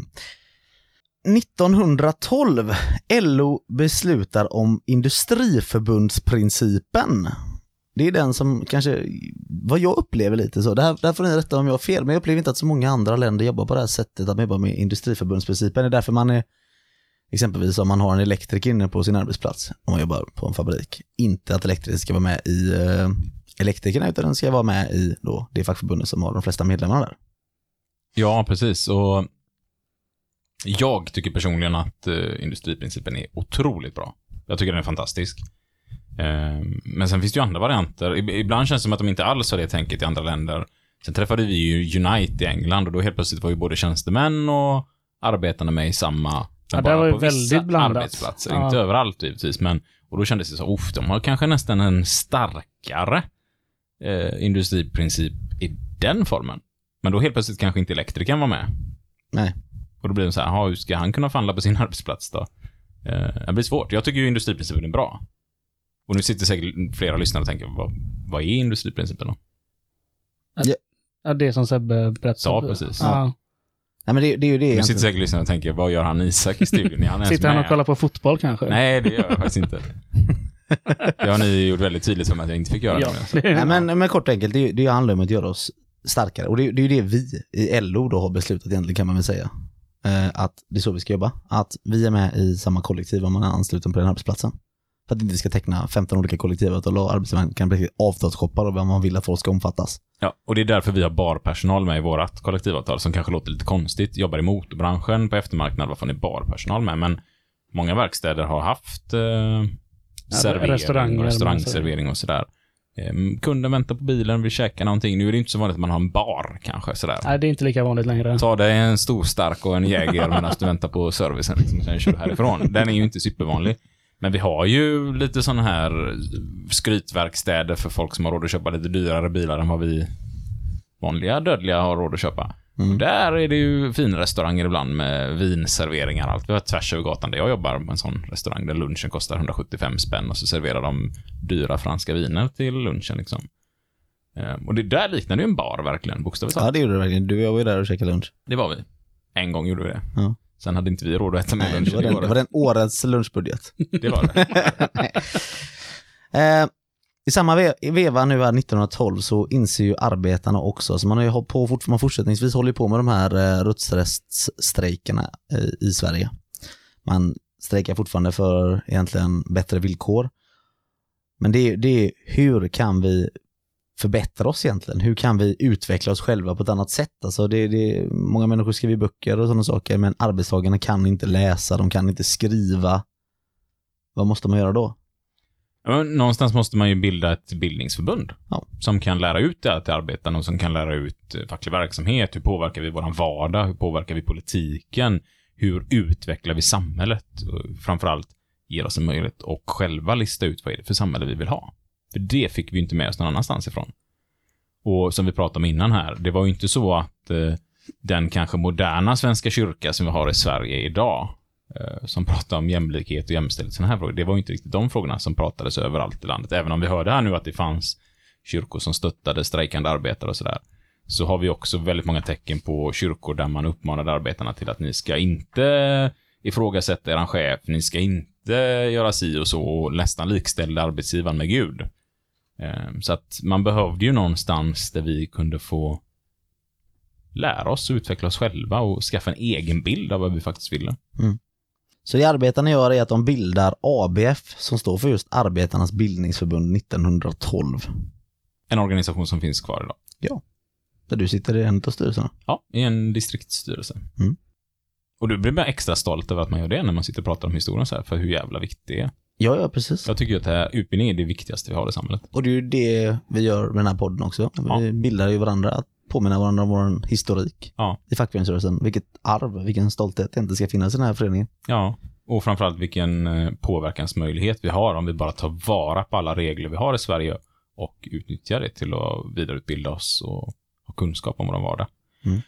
1912, LO beslutar om industriförbundsprincipen. Det är den som kanske, vad jag upplever lite så, det här, det här får ni rätta om jag har fel, men jag upplever inte att så många andra länder jobbar på det här sättet, att man jobbar med industriförbundsprincipen. Det är därför man är, exempelvis om man har en elektriker inne på sin arbetsplats, om man jobbar på en fabrik, inte att elektriker ska vara med i eh, elektrikerna, utan den ska vara med i då, det fackförbundet som har de flesta medlemmarna där. Ja, precis. Och jag tycker personligen att eh, industriprincipen är otroligt bra. Jag tycker den är fantastisk. Eh, men sen finns det ju andra varianter. Ib- Ibland känns det som att de inte alls har det tänket i andra länder. Sen träffade vi ju Unite i England och då helt plötsligt var ju både tjänstemän och arbetarna med i samma... Ja, bara var ju på vissa väldigt blandat. arbetsplatser. Ja. Inte överallt givetvis, men... Och då kändes det så, uff, de har kanske nästan en starkare eh, industriprincip i den formen. Men då helt plötsligt kanske inte elektrikern var med. Nej. Och då blir det så här, "Jaha, hur ska han kunna förhandla på sin *laughs* arbetsplats då? Eh, det blir svårt. Jag tycker ju industriprincipen är bra. Och nu sitter säkert flera lyssnare och tänker, vad, vad är industriprincipen då? Ja, det som Sebbe berättade. Ja, precis. Ja. Nej men det, det är ju det Nu sitter säkert lyssnare och tänker, vad gör han Isak i studion? Han Sitter han och kollar på fotboll kanske? Nej, det gör jag faktiskt inte. *laughs* Det har ni gjort väldigt tydligt för mig att jag inte fick göra. Ja, det. det, *laughs* Nej, men, men kort och enkelt, det, det handlar om att göra oss starkare. Och det, det är ju det vi i LO då har beslutat egentligen kan man väl säga. Eh, att det är så vi ska jobba. Att vi är med i samma kollektiv om man är ansluten på den arbetsplatsen. För att inte vi ska teckna 15 olika kollektivavtal och arbetsgivaren kan bli avtalsshoppar och vad man vill att folk ska omfattas. Ja, och det är därför vi har barpersonal med i vårt kollektivavtal, som kanske låter lite konstigt. Jobbar i motorbranschen på eftermarknaden, varför ni barpersonal med? Men många verkstäder har haft eh, servering, restauranger, och restaurangservering och sådär. Eh, kunden väntar på bilen, vill käka någonting. Nu är det inte så vanligt att man har en bar kanske sådär. Nej, det är inte lika vanligt längre. Ta dig en stor stark och en Jäger medan du väntar på servicen liksom, sen kör du härifrån. Den är ju inte supervanlig. Men vi har ju lite sådana här skrytverkstäder för folk som har råd att köpa lite dyrare bilar än vad vi vanliga dödliga har råd att köpa. Mm. Där är det ju finrestauranger ibland med vinserveringar allt. Vi har tvärs över gatan där jag jobbar med en sån restaurang där lunchen kostar 175 spänn och så serverar de dyra franska viner till lunchen liksom. Eh, Och det där liknar ju en bar verkligen, bokstavligt talat. Ja det gjorde det verkligen. Du och jag var ju där och käkade lunch. Det var vi. En gång gjorde vi det. Ja. Sen hade inte vi råd att äta med Nej, lunch det, var den, det var den årets lunchbudget. *laughs* Det var det. *laughs* Eh, i samma ve- veva nu här 1912 så inser ju arbetarna också, så man har ju hållit på, fort- man fortsättningsvis håller ju på med de här eh, rösträttsstrejkerna eh, i Sverige. Man strejkar fortfarande för egentligen bättre villkor. Men det är, det är hur kan vi förbättra oss egentligen? Hur kan vi utveckla oss själva på ett annat sätt? Alltså det, det, många människor skriver böcker och sådana saker, men arbetstagarna kan inte läsa, de kan inte skriva. Vad måste man göra då? Någonstans måste man ju bilda ett bildningsförbund. Ja. Som kan lära ut det här till arbetarna och som kan lära ut eh, facklig verksamhet. Hur påverkar vi vår vardag? Hur påverkar vi politiken? Hur utvecklar vi samhället? Framförallt ger oss en möjlighet att själva lista ut vad är det för samhälle vi vill ha. För det fick vi inte med oss någon annanstans ifrån. Och som vi pratade om innan här, det var ju inte så att eh, den kanske moderna svenska kyrka som vi har i Sverige idag, Eh, som pratar om jämlikhet och jämställdhet, sådana här frågor, det var ju inte riktigt de frågorna som pratades överallt i landet. Även om vi hörde här nu att det fanns kyrkor som stöttade strejkande arbetare och sådär, så har vi också väldigt många tecken på kyrkor där man uppmanade arbetarna till att ni ska inte ifrågasätta eran chef, ni ska inte göra si och så och nästan likställa arbetsgivaren med Gud. Ehm, så att man behövde ju någonstans där vi kunde få lära oss och utveckla oss själva och skaffa en egen bild av vad vi faktiskt ville. Mm. Så det arbetarna gör är att de bildar ABF som står för just Arbetarnas bildningsförbund 1912. En organisation som finns kvar idag. Där du sitter i en av styrelserna. Ja, i en distriktsstyrelse. Mm. Och du blir bara extra stolt över att man gör det när man sitter och pratar om historien så här, för hur jävla viktigt det är. Ja, ja precis. Jag tycker att det här, utbildning är det viktigaste vi har i samhället. Och det är ju det vi gör med den här podden också. Vi Ja. bildar ju varandra att påminna varandra om vår historik Ja. i fackföreningsrörelsen. Vilket arv, vilken stolthet det inte ska finnas i den här föreningen. Ja, och framförallt vilken eh, påverkansmöjlighet vi har om vi bara tar vara på alla regler vi har i Sverige och utnyttjar det till att vidareutbilda oss och ha kunskap om vår vardag. Mm.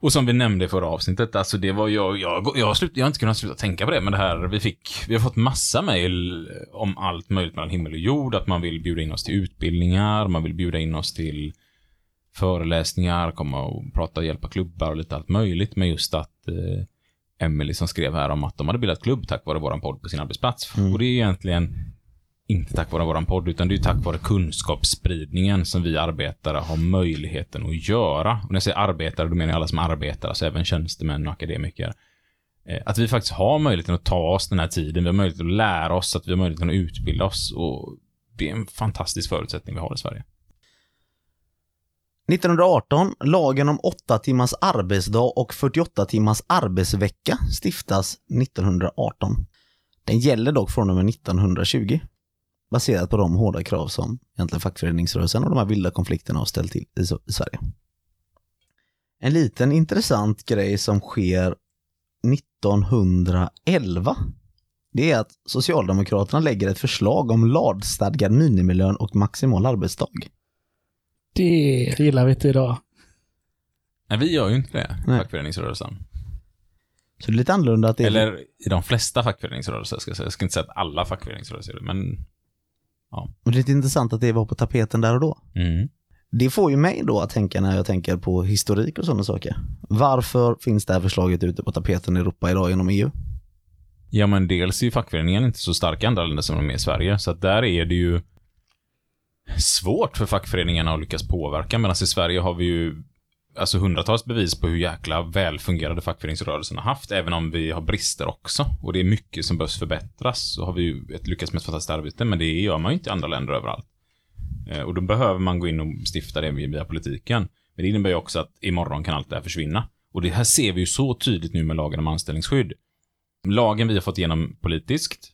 Och som vi nämnde i förra avsnittet, alltså det var jag, jag, jag, har slut, jag har inte kunnat sluta tänka på det, men det här, vi fick, vi har fått massa mejl om allt möjligt mellan himmel och jord, att man vill bjuda in oss till utbildningar, man vill bjuda in oss till föreläsningar, komma och prata och hjälpa klubbar och lite allt möjligt, med just att eh, Emily som skrev här om att de hade bildat klubb tack vare våran podd på sin arbetsplats. Mm. Och det är egentligen inte tack vare våran podd, utan det är tack vare kunskapsspridningen som vi arbetare har möjligheten att göra. Och när jag säger arbetare, då menar jag alla som arbetar, alltså även tjänstemän och akademiker. Eh, Att vi faktiskt har möjligheten att ta oss den här tiden, vi har möjligheten att lära oss, att vi har möjligheten att utbilda oss. Och det är en fantastisk förutsättning vi har i Sverige. 1918, lagen om 8 timmars arbetsdag och 48 timmars arbetsvecka stiftas 1918. Den gäller dock från och med 1920. Baserat på de hårda krav som egentligen fackföreningsrörelsen och de här vilda konflikterna har ställt till i, Sverige. En liten intressant grej som sker 1911 det är att Socialdemokraterna lägger ett förslag om lagstadgad minimilön och maximal arbetsdag. Det gillar vi inte idag. Nej, vi gör ju inte det, Nej. fackföreningsrörelsen. Så det är lite annorlunda att det är Eller i de flesta fackföreningsrörelser, ska jag säga. Jag ska inte säga att alla fackföreningsrörelser men... Och det är lite intressant att det var på tapeten där och då. Mm. Det får ju mig då att tänka när jag tänker på historik och sådana saker. Varför finns det här förslaget ute på tapeten i Europa idag inom EU? Ja, men dels är ju fackföreningen inte så starka i andra länder som de är i Sverige, så att där är det ju svårt för fackföreningarna att lyckas påverka, medan i Sverige har vi ju alltså hundratals bevis på hur jäkla välfungerande fackföreningsrörelsen har haft, även om vi har brister också. Och det är mycket som behövs förbättras, så har vi ju ett, lyckats med ett fantastiskt arbete, men det gör man ju inte i andra länder överallt. Eh, och då behöver man gå in och stifta det via politiken. Men det innebär ju också att imorgon kan allt det här försvinna. Och det här ser vi ju så tydligt nu med lagen om anställningsskydd. Lagen vi har fått igenom politiskt,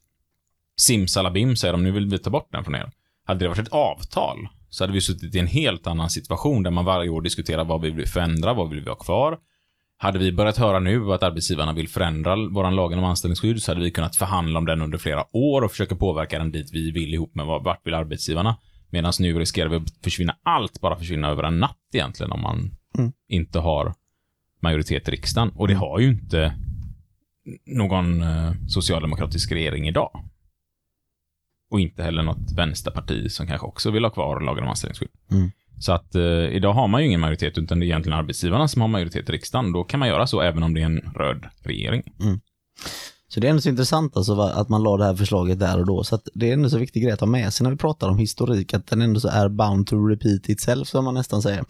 simsalabim säger de, nu vill vi ta bort den från er. Hade det varit ett avtal, så hade vi suttit i en helt annan situation där man varje år diskuterar vad vi vill förändra, vad vill vi ha kvar. Hade vi börjat höra nu att arbetsgivarna vill förändra våran lagen om anställningsskydd så hade vi kunnat förhandla om den under flera år och försöka påverka den dit vi vill ihop med vad, vart vill arbetsgivarna. Medan nu riskerar vi att försvinna allt, bara försvinna över en natt egentligen om man Mm. inte har majoritet i riksdagen. Och det har ju inte någon eh, socialdemokratisk regering idag. Och inte heller något vänsterparti som kanske också vill ha kvar lagen om anställningsskydd. Mm. Så att eh, idag har man ju ingen majoritet, utan det är egentligen arbetsgivarna som har majoritet i riksdagen. Då kan man göra så även om det är en röd regering. Så det är ändå så intressant alltså att man la det här förslaget där och då. Så det är ändå så viktig grej att ha med sig när vi pratar om historik, att den ändå så är bound to repeat itself som man nästan säger.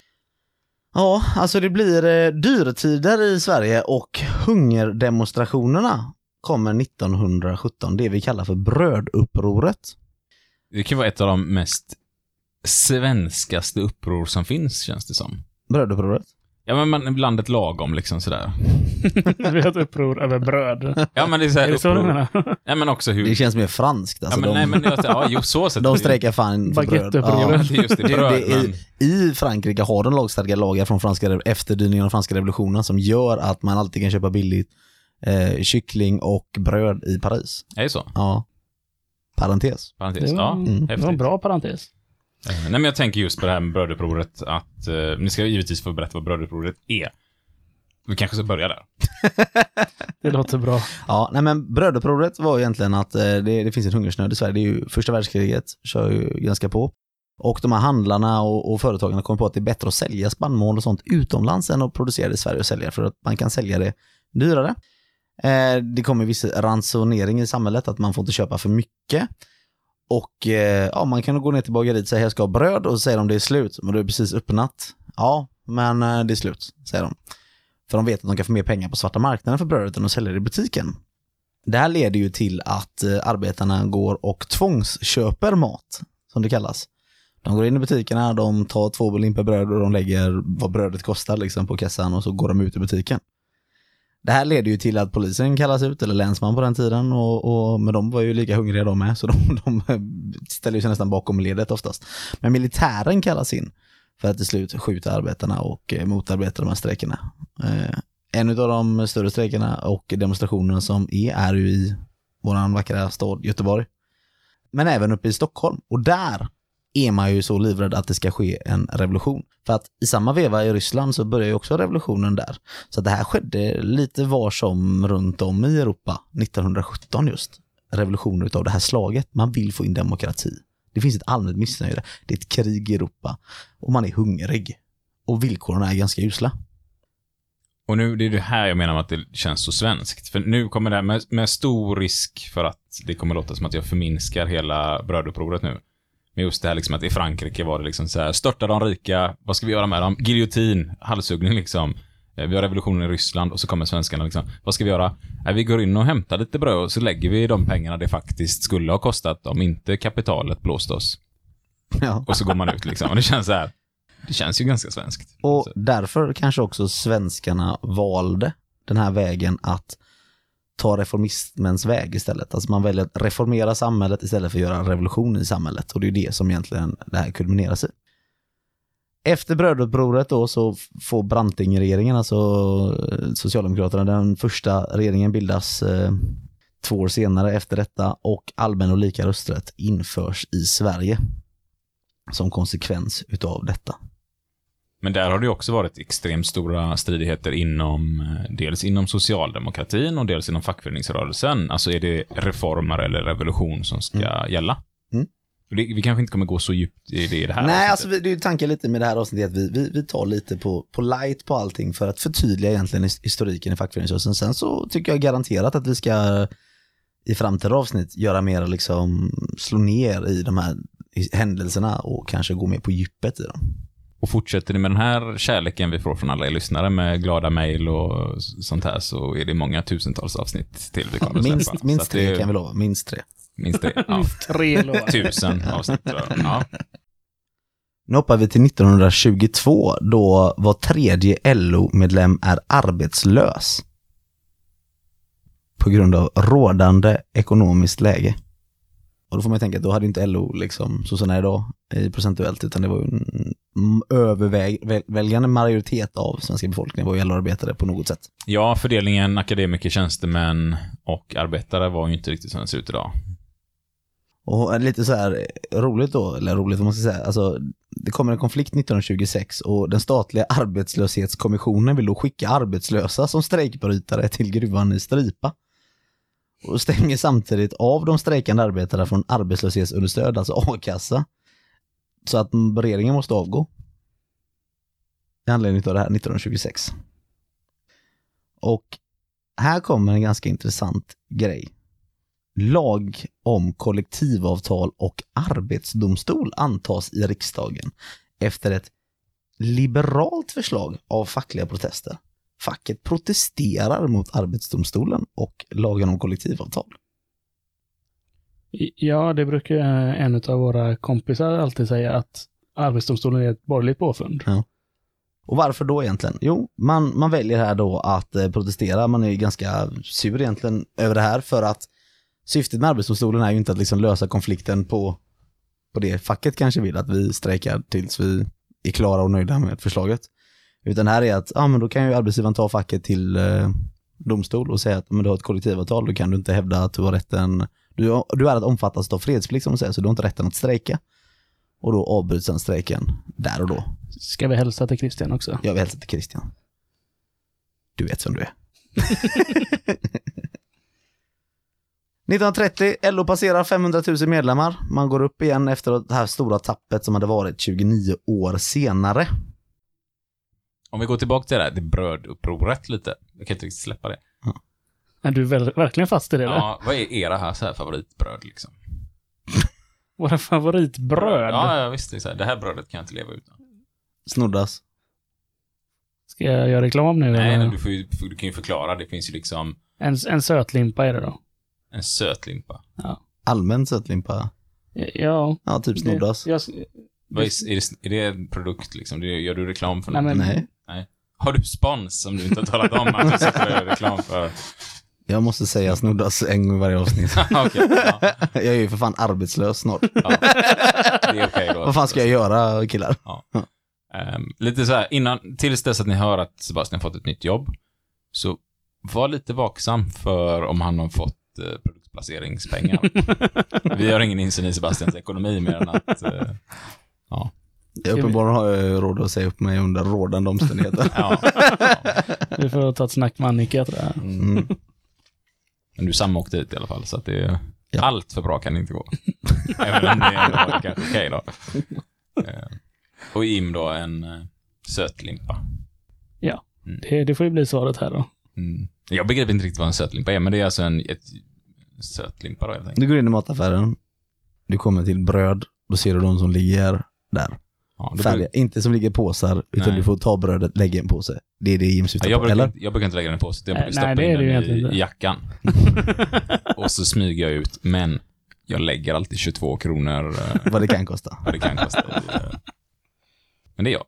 Ja, alltså det blir eh, dyrtider i Sverige och hungerdemonstrationerna kommer 1917, det vi kallar för brödupproret. Det kan vara ett av de mest svenskaste uppror som finns, känns det som. Brödupproret? Ja, men man, landet lagom liksom sådär. *laughs* Vi har ett uppror över bröd. Ja, men det är så här Är det så du menar? Ja, men också hur... Det känns mer franskt. ja, Alltså, men, de, nej, men det- ja, jo, så sett. *laughs* de strejkar fan för bröd. Ja, det är just det, Det, bröd, det är, men... I Frankrike har de lagstadgade lagar från franska, efterdyningarna av franska revolutionen som gör att man alltid kan köpa billigt eh, kyckling och bröd i Paris. Är det så? Ja. Parentes. Parentes. Det var, Ja, Mm. det var häftigt. en bra parentes. Eh, Nej, men jag tänker just på det här med brödupproret, att eh, ni ska givetvis få berätta vad brödupproret är. Vi kanske ska börja där. *laughs* Det låter bra. Ja, nej men brödupproret var egentligen att eh, det, det finns en hungersnöd i Sverige. Det är ju första världskriget, kör ju ganska på. Och de här handlarna och, och företagen kommer på att det är bättre att sälja spannmål och sånt utomlands än att producera det i Sverige och sälja för att man kan sälja det dyrare. Eh, det kommer viss ransonering i samhället, att man får inte köpa för mycket. Och eh, ja, man kan gå ner till bageriet och säga jag ska ha bröd och så säger de det är slut, men du är precis öppnat. Ja, men eh, det är slut, säger de. För de vet att de kan få mer pengar på svarta marknaden för brödet än att sälja det i butiken. Det här leder ju till att eh, arbetarna går och tvångsköper mat, som det kallas. De går in i butikerna, de tar två limpor bröd och de lägger vad brödet kostar liksom på kassan och så går de ut i butiken. Det här leder ju till att polisen kallas ut, eller länsman på den tiden, och, och, men de var ju lika hungriga de med, så de, *laughs* de ställer sig nästan bakom ledet oftast. Men militären kallas in för att till slut skjuta arbetarna och eh, motarbeta de här strejkerna. Eh, en av de större strejkerna och demonstrationerna som är, är ju i vår vackra stad Göteborg. Men även uppe i Stockholm. Och där är man ju så livrädd att det ska ske en revolution. För att i samma veva i Ryssland så börjar ju också revolutionen där. Så det här skedde lite var som runt om i Europa 1917 just. Revolutioner utav det här slaget. Man vill få in demokrati. Det finns ett allmänt missnöje. Det är ett krig i Europa och man är hungrig. Och villkoren är ganska usla. Och nu, det är det här jag menar med att det känns så svenskt. För nu kommer det här med, med stor risk för att det kommer låta som att jag förminskar hela brödupproret nu. Men just det här liksom att i Frankrike var det liksom så här, störta de rika, vad ska vi göra med dem? Giljotin, halshuggning liksom. Eh, Vi har revolutionen i Ryssland och så kommer svenskarna liksom, vad ska vi göra? Nej, vi går in och hämtar lite bröd och så lägger vi de pengarna det faktiskt skulle ha kostat om inte kapitalet blåste oss. Ja. Och så går man ut liksom. Och det känns så här, det känns ju ganska svenskt. Och Så- därför kanske också svenskarna valde den här vägen att ta reformismens väg istället. Alltså man väljer att reformera samhället istället för att göra en revolution i samhället. Och det är det som egentligen det här kulmineras i. Efter brödupproret då så får Branting-regeringen, alltså eh, Socialdemokraterna, den första regeringen bildas eh, två år senare efter detta och allmän och lika rösträtt införs i Sverige som konsekvens utav detta. Men där har det också varit extremt stora stridigheter inom, eh, dels inom socialdemokratin och dels inom fackföreningsrörelsen. Alltså är det reformer eller revolution som ska gälla? Mm. Det, vi kanske inte kommer gå så djupt i det i det här Nej, avsnittet. alltså det är ju tanken lite med det här avsnittet att vi, vi, vi tar lite på, på light på allting för att förtydliga egentligen his- historiken i fackföreningsrörelsen. Sen så tycker jag garanterat att vi ska i framtida avsnitt göra mer liksom slå ner i de här händelserna och kanske gå mer på djupet i dem. Och fortsätter ni med den här kärleken vi får från alla er lyssnare med glada mejl och sånt här så är det många tusentals avsnitt till vi kommer att släppa. Minst, minst tre kan vi lova, minst tre. Minst tre, ja. Tre. Tusen avsnitt tror jag. Ja. Nu hoppar vi till 1922 då var tredje LO-medlem är arbetslös på grund av rådande ekonomiskt läge. Och då får man ju tänka att då hade inte LO liksom så som är idag i procentuellt utan det var ju en överväldigande majoritet av svenska befolkningen var ju LO-arbetare på något sätt. ja, fördelningen akademiker, tjänstemän och arbetare var ju inte riktigt som den ser ut idag. Och lite så här roligt då, eller roligt vad man ska säga, alltså det kommer en konflikt 1926 och den statliga arbetslöshetskommissionen vill då skicka arbetslösa som strejkbrytare till gruvan i Strypa. Och stänger samtidigt av de strejkande arbetarna från arbetslöshetsunderstöd, alltså a-kassa. Så att regeringen måste avgå. I anledning av det här 1926. Och här kommer en ganska intressant grej. Lag om kollektivavtal och arbetsdomstol antas i riksdagen efter ett liberalt förslag av fackliga protester. Facket protesterar mot arbetsdomstolen och lagen om kollektivavtal. Ja, det brukar eh, en av våra kompisar alltid säga att Arbetsdomstolen är ett borgerligt påfund. Och varför då egentligen? Jo, man, man väljer här då att eh, protestera. Man är ju ganska sur egentligen över det här för att syftet med Arbetsdomstolen är ju inte att liksom lösa konflikten på, på det facket kanske vill, att vi strejkar tills vi är klara och nöjda med förslaget. Utan här är att, ja men då kan ju arbetsgivaren ta facket till eh, domstol och säga att men du har ett kollektivavtal, då kan du inte hävda att du har rätten, du, du är att omfattas av fredsplikt som man säger, så du har inte rätten att strejka. Och då avbryts den strejken där och då. Ska vi hälsa till Christian också? Jag vill hälsa till Christian. Du vet som du är. *laughs* 1930, LO passerar 500 000 medlemmar. Man går upp igen efter det här stora tappet som hade varit 29 år senare. Om vi går tillbaka till det här, det brödupproret lite. Jag kan inte riktigt släppa det. Är du väl, verkligen fast i det? eller? Ja, vad är era här, så här favoritbröd liksom? *laughs* Våra favoritbröd? Ja, ja visst. Det, är så här, det här brödet kan jag inte leva utan. Snoddas. Ska jag göra reklam nu? Nej, eller? men du, får ju, du kan ju förklara. Det finns ju liksom en, en sötlimpa är det då? en sötlimpa. Allmän sötlimpa. Ja. Ja, typ snoddas. Jag, Vad är, är, det, är det en produkt liksom? Det, gör du reklam för Nej, något? men- Nej, Har du spons som du inte har talat om att du sitter och gör reklam för? Jag måste säga snoddas en gång varje avsnitt. *laughs* Okej, ja, *laughs* jag är ju för fan arbetslös snart. ja. Det är okej då. Vad fan ska jag göra killar? Ehm, lite så här, innan, tills dess att ni hör att Sebastian fått ett nytt jobb, så var lite vaksam för om han har fått eh, produktplaceringspengar. *laughs* Vi har ingen insyn i Sebastians ekonomi mer än att, eh, ja. Jag uppenbarligen har jag ju råd att säga upp mig under rådande omständigheter. ja, ja. vi får ta ett snack med Annika tror jag. Mm. Men du samåkte dit i alla fall, så att det är, Ja. allt för bra kan det inte gå. *laughs* Även om det kanske okej då. Eh, och Im då en eh, sötlimpa. Det, det får ju bli svaret här då. Mm. Jag begriper inte riktigt vad en sötlimpa är, men det är alltså en ett, sötlimpa då helt enkelt. Du går in i mataffären, du kommer till bröd, då ser du de som ligger där. Ja, Färdiga. Inte som ligger i påsar, utan Nej. du får ta brödet, lägga i en påse. Det är det Jim Ja, syftar jag, på, brukar, eller? inte- jag brukar inte lägga den i påsen, jag brukar stoppa det är in det den i, inte. i jackan. *laughs* och så smyger jag ut, men jag lägger alltid 22 kronor eh, *laughs* Vad det kan kosta. vad det kan kosta. Eh. Men det är jag.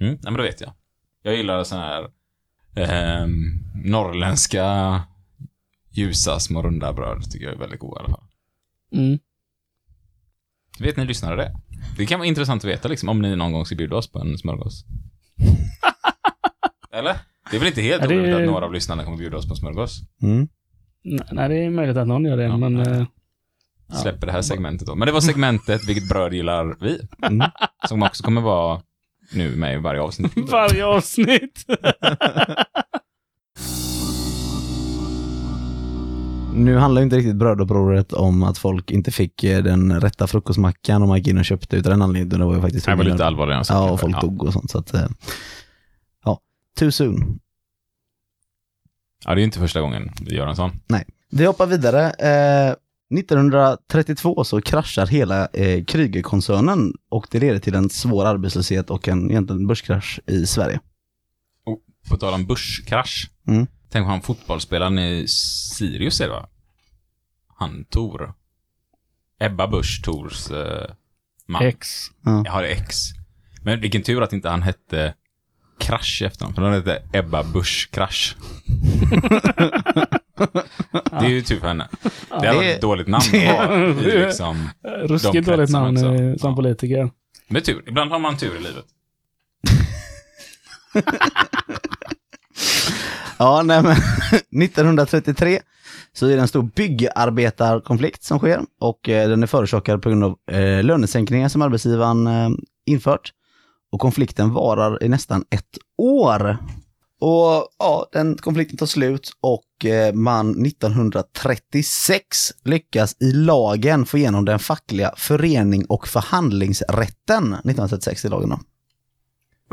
Mm, nej, men då vet jag. Jag gillar sådana här eh, norrländska ljusa små runda bröd, tycker jag är väldigt goda i alla fall. Mm. Vet ni lyssnare det? Det kan vara intressant att veta liksom, om ni någon gång ska bjuda oss på en smörgås. *laughs* Eller? Det är väl inte helt Ja, det- orimligt att några av lyssnarna kommer bjuda oss på en smörgås? Mm. Nej, det är möjligt att någon gör det, Ja, men... nej. eh, Släpper det här segmentet då. Men det var segmentet Vilket bröd gillar vi? Mm. *laughs* Som också kommer vara nu med i varje avsnitt. *laughs* varje avsnitt! *laughs* Nu handlar ju inte riktigt brödupproret om att folk inte fick eh, den rätta frukostmackan och man gick in och köpte utan en anledning. Det var ju faktiskt Det var lite allvarligare. Ja, och folk ja. dog och sånt. Så att, eh, too soon. Ja, det är inte första gången vi gör en sån. Vi hoppar vidare. Eh, 1932 så kraschar hela eh, Krügerkoncernen och det leder till en svår arbetslöshet och en egentligen börskrasch i Sverige. På tal om börskrasch. Mm. Tänk på han fotbollsspelaren i Sirius är det va? Han Tor. Ebba Busch Tors eh, man. X. Jag har X. Men vilken tur att inte han hette Krasch efternamn. För han hette Ebba Busch Krasch. *laughs* det är ju för henne. Det hade varit ett dåligt namn att ha i *laughs* liksom... Ruskigt dåligt namn också. som Ja. politiker. Men tur. Ibland har man tur i livet. *laughs* Ja, nej men 1933 så är det en stor byggarbetarkonflikt som sker och eh, den är förorsakad på grund av eh, lönesänkningar som arbetsgivaren eh, infört. Och konflikten varar i nästan ett år. Och ja, den konflikten tar slut och eh, man 1936 lyckas i lagen få igenom den fackliga förening och förhandlingsrätten 1936 i lagen. Då.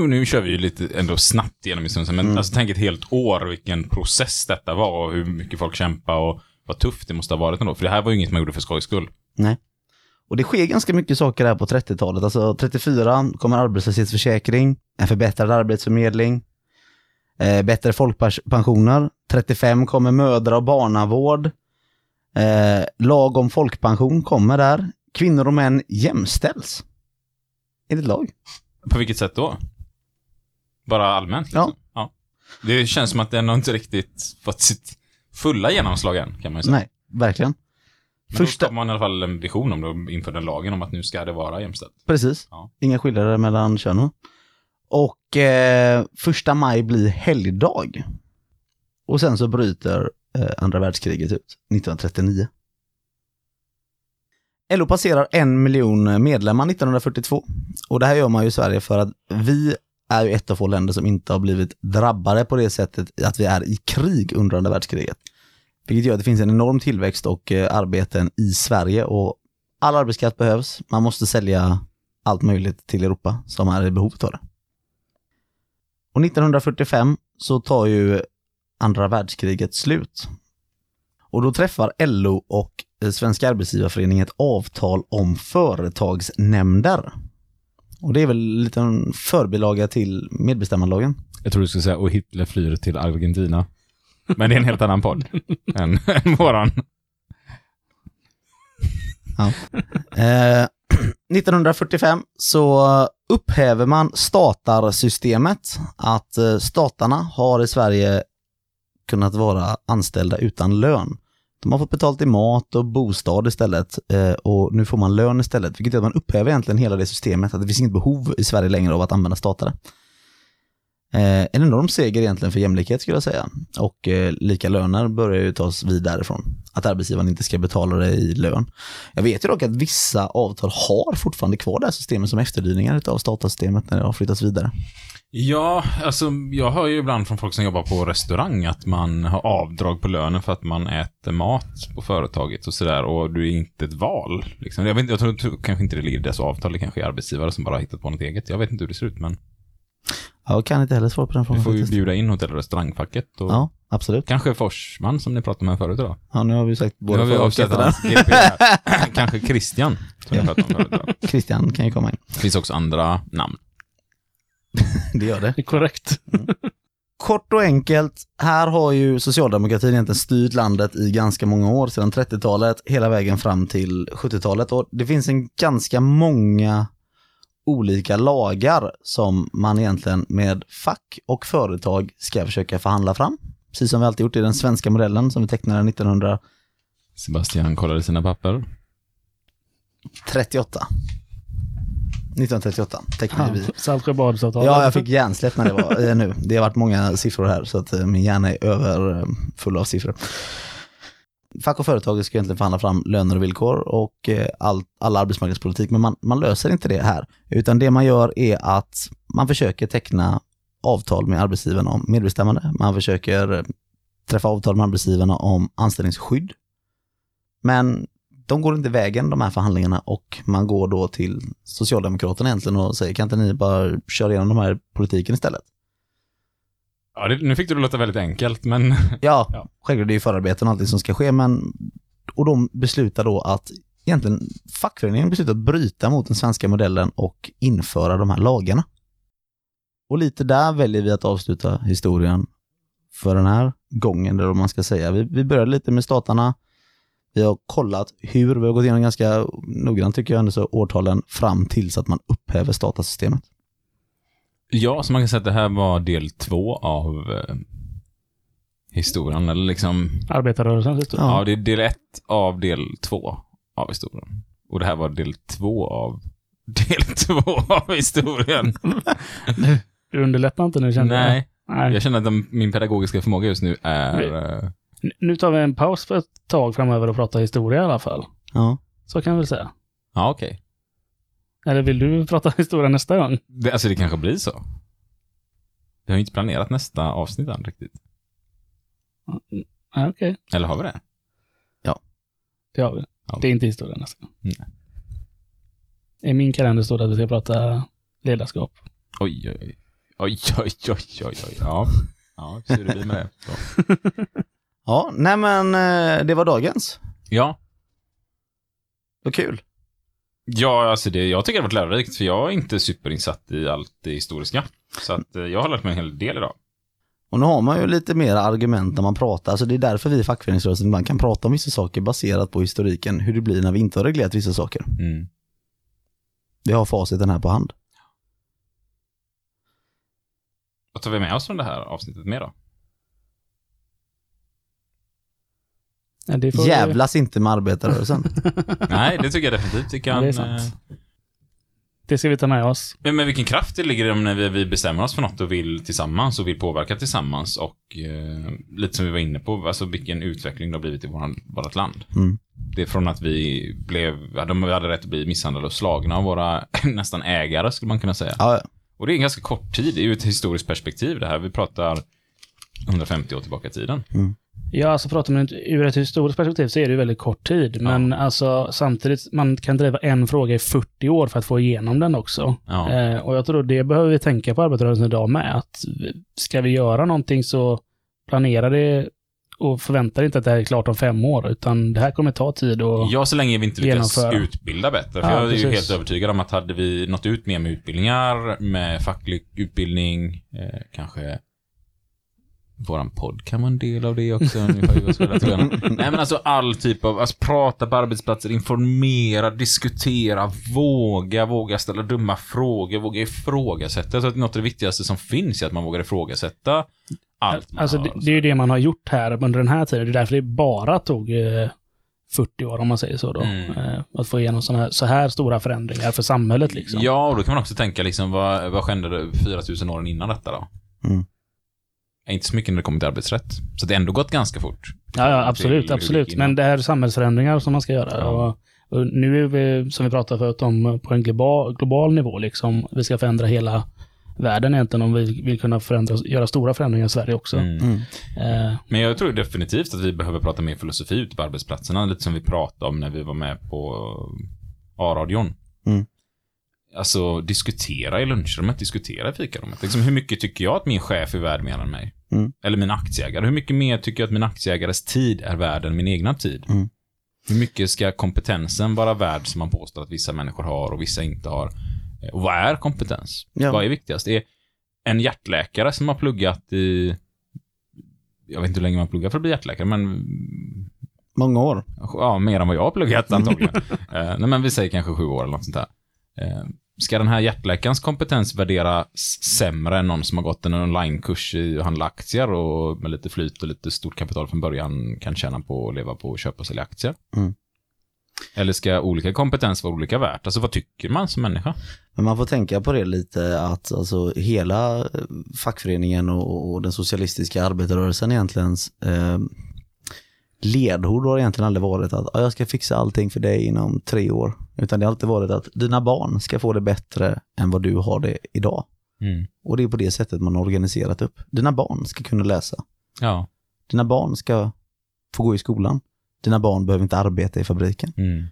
Och nu kör vi ju lite ändå snabbt genom historien, men Mm. alltså tänk ett helt år vilken process detta var och hur mycket folk kämpade och vad tufft det måste ha varit ändå. För det här var ju inget man gjorde för skojs skull. Och det sker ganska mycket saker här på 30-talet. Alltså 34 kommer arbetslöshetsförsäkring, en förbättrad arbetsförmedling, eh, bättre folkpensioner. 35 kommer mödra och barnavård. Eh, lag om folkpension kommer där. Kvinnor och män jämställs. Enligt lag. På vilket sätt då? Bara allmänt? Liksom. ja. Det känns som att den har inte riktigt fått sitt fulla genomslag än, kan man ju säga. Nej, verkligen. Men Första- då skapar man i alla fall en vision om det inför den lagen om att nu ska det vara jämställt. Precis. Ja. Inga skillnader mellan könen. Och eh, första maj blir helgdag. Och sen så bryter eh, andra världskriget ut 1939. LO passerar en miljon medlemmar 1942. Och det här gör man ju i Sverige för att vi är ju ett av få länder som inte har blivit drabbade på det sättet att vi är i krig under andra världskriget. Vilket gör att det finns en enorm tillväxt och eh, arbeten i Sverige och all arbetskraft behövs. Man måste sälja allt möjligt till Europa som är i behov av det. Och 1945 så tar ju andra världskriget slut. Och då träffar LO och eh, Svenska Arbetsgivareföreningen ett avtal om företagsnämnder. Och det är väl en liten förbilaga till medbestämmandelagen. Jag tror du skulle säga och Hitler flyr till Argentina. Men det är en helt annan podd *laughs* än, än våran. Eh, *clears throat* 1945 så upphäver man statarsystemet. Att eh, statarna har i Sverige kunnat vara anställda utan lön. De har fått betalt i mat och bostad istället eh, och nu får man lön istället. Vilket gör att man upphäver egentligen hela det systemet. Att det finns inget behov i Sverige längre av att använda statare. Eh, en enorm seger egentligen för jämlikhet skulle jag säga. Och eh, lika löner börjar ju tas vidare från. Att arbetsgivaren inte ska betala det i lön. Jag vet ju dock att vissa avtal har fortfarande kvar det här systemet som efterdyningar av statarsystemet när det har flyttats vidare. Ja, alltså jag hör ju ibland från folk som jobbar på restaurang att man har avdrag på lönen för att man äter mat på företaget och sådär och du är inte ett val. Liksom. Jag, vet, inte- jag tror, tror kanske inte det ligger i deras avtal, det kanske är arbetsgivare som bara har hittat på något eget. Jag vet inte hur det ser ut, men jag kan inte heller svara på den vi frågan får ju faktiskt. bjuda in hotell och restaurangfacket och Ja, absolut. kanske Forsman som ni pratade med förut idag. Ja, nu har vi sagt Nu båda har vi. *laughs* Kanske Christian, som jag pratade om förut idag. *laughs* Christian kan ju komma in. Det finns också andra namn. *laughs* Det gör det. Det är korrekt. Kort och enkelt, här har ju socialdemokratin egentligen styrt landet i ganska många år, sedan 30-talet hela vägen fram till 70-talet. Och det finns en ganska många olika lagar som man egentligen med fack och företag ska försöka förhandla fram. Precis som vi alltid gjort i den svenska modellen som vi tecknade 1938. Sebastian kollade sina papper. 1938 tecknade vi. *laughs* Saltsjöbadsavtalet. Ja, jag fick hjärnsläpp när det var eh, nu. Det har varit många siffror här så att eh, min hjärna är överfull av siffror. Fack och företag ska egentligen förhandla fram löner och villkor och eh, all, all arbetsmarknadspolitik, men man, man löser inte det här. Utan det man gör är att man försöker teckna avtal med arbetsgivarna om medbestämmande. Man försöker eh, träffa avtal med arbetsgivarna om anställningsskydd. Men de går inte vägen de här förhandlingarna och man går då till Socialdemokraterna egentligen och säger kan inte ni bara köra igenom de här politiken istället? Ja, det, nu fick du det låta väldigt enkelt, men *laughs* Ja, Ja. självklart det är ju förarbeten och allting som ska ske men och de beslutar då att egentligen fackföreningen beslutar att bryta mot den svenska modellen och införa de här lagarna. Och lite där väljer vi att avsluta historien för den här gången, eller vad man ska säga. Vi, vi började lite med statarna. Vi har kollat hur, vi har gått igenom ganska noggrant tycker jag, ändå så årtalen fram tills att man upphäver statarsystemet. Ja, så man kan säga att det här var del två av eh, historien, eller liksom, Arbetarrörelsens historia. ja. det är del ett av del två av historien. Och det här var del två av *laughs* del två av historien. Du underlättar inte nu kände jag. Nej, Nej. jag känner att de, min pedagogiska förmåga just nu är... Nej. eh, Nu tar vi en paus för ett tag framöver och pratar historia i alla fall. Ja. Så kan vi väl säga. Ja, okej. Eller vill du prata *laughs* historia nästa gång? Det, alltså det kanske blir så. Vi har ju inte planerat nästa avsnitt än riktigt. Ja, Okej, Eller har vi det? det har vi. Ja. Det är inte historia nästa gång. Nej. I min kalender står det att vi ska prata ledarskap. Oj, oj, oj. Oj, oj, oj, oj, oj. Ja, ja så det vi med det. Så. *laughs* Ja, nej men eh, det var dagens. Ja, Vad kul. Ja, alltså det, jag tycker det har varit lärorikt, för jag är inte superinsatt i allt det historiska. Så att eh, jag har lärt mig en hel del idag. Och nu har man ju lite mer argument när man pratar, alltså det är därför vi i fackföreningsrörelsen ibland kan prata om vissa saker baserat på historiken, hur det blir när vi inte har reglerat vissa saker. Mm. Vi har faciten här på hand. Vad tar vi med oss från det här avsnittet mer då? Ja, det får- Jävlas inte med arbetarrörelsen. *laughs* Nej, det tycker jag definitivt. Vi Ja, kan... det är sant. eh, Det ska vi ta med oss. Men med vilken kraft det ligger i om när vi, vi bestämmer oss för något och vill tillsammans och vill påverka tillsammans och eh, lite som vi var inne på, alltså vilken utveckling det har blivit i våran, vårat land. Mm. Det är från att vi blev, ja, de vi hade rätt att bli misshandlade och slagna av våra *laughs* nästan ägare skulle man kunna säga. Ja, ja. Och det är en ganska kort tid, det är ju ett historiskt perspektiv det här. Vi pratar 150 år tillbaka i tiden. Ja, alltså pratar man ur ett historiskt perspektiv så är det ju väldigt kort tid. Men alltså samtidigt, man kan driva en fråga i 40 år för att få igenom den också. Ja. Eh, och jag tror det behöver vi tänka på arbetarrörelsen idag med. Att ska vi göra någonting så planera det och förvänta dig inte att det här är klart om fem år, utan det här kommer ta tid och Ja, så länge vi inte lyckas Genomföra. utbilda bättre. För Ja, jag är ju precis. helt övertygad om att hade vi nått ut mer med utbildningar, med facklig utbildning, eh, kanske våran podd kan vara en del av det också. Har. *laughs* Nej men alltså all typ av, alltså prata på arbetsplatser, informera, diskutera, våga, våga ställa dumma frågor, våga ifrågasätta. Jag tror att något av det viktigaste som finns är att man vågar ifrågasätta allt Alltså hör. det, det är ju det man har gjort här under den här tiden. Det är därför det bara tog eh, 40 år, om man säger så då. Mm. Eh, att få igenom såna här, så här stora förändringar för samhället liksom. Ja, och då kan man också tänka liksom, vad, vad skedde det 4000 åren innan detta då? Mm. Inte så mycket när det kommer till arbetsrätt. Så det har ändå gått ganska fort. Ja, ja absolut, absolut. Men det här är samhällsförändringar som man ska göra. Ja. Och, och nu är vi, som vi pratade förut om, på en global, global nivå liksom. Vi ska förändra hela världen egentligen om vi vill kunna förändra, göra stora förändringar i Sverige också. Mm. Mm. Eh, Men jag tror definitivt att vi behöver prata mer filosofi ute på arbetsplatserna, lite som vi pratade om när vi var med på A-radion. Mm. Alltså, diskutera i lunchrummet, diskutera i fikarummet. Liksom, hur mycket tycker jag att min chef är värd mer än mig? Mm. Eller min aktieägare. Hur mycket mer tycker jag att min aktieägares tid är värd än min egna tid? Mm. Hur mycket ska kompetensen vara värd som man påstår att vissa människor har och vissa inte har? Eh, Och vad är kompetens? Ja. Vad är viktigast? Är en hjärtläkare som har pluggat i... Jag vet inte hur länge man pluggar för att bli hjärtläkare, men Många år. Ja, mer än vad jag har pluggat *laughs* antagligen. eh, nej, men vi säger kanske sju år eller något sånt där. Eh, ska den här hjärtläkarens kompetens värderas sämre än någon som har gått en onlinekurs i att handla aktier och med lite flyt och lite stort kapital från början kan tjäna på att leva på att köpa och sälja aktier? Mm. Eller ska olika kompetens vara olika värt? Alltså vad tycker man som människa? Men man får tänka på det lite att alltså hela fackföreningen och, och den socialistiska arbetarrörelsen egentligen eh, ledord har egentligen aldrig varit att "Ja, jag ska fixa allting för dig inom tre år. Utan det har alltid varit att dina barn ska få det bättre än vad du har det idag. Och det är på det sättet man har organiserat upp. Dina barn ska kunna läsa. Ja. Dina barn ska få gå i skolan. Dina barn behöver inte arbeta i fabriken. Mm.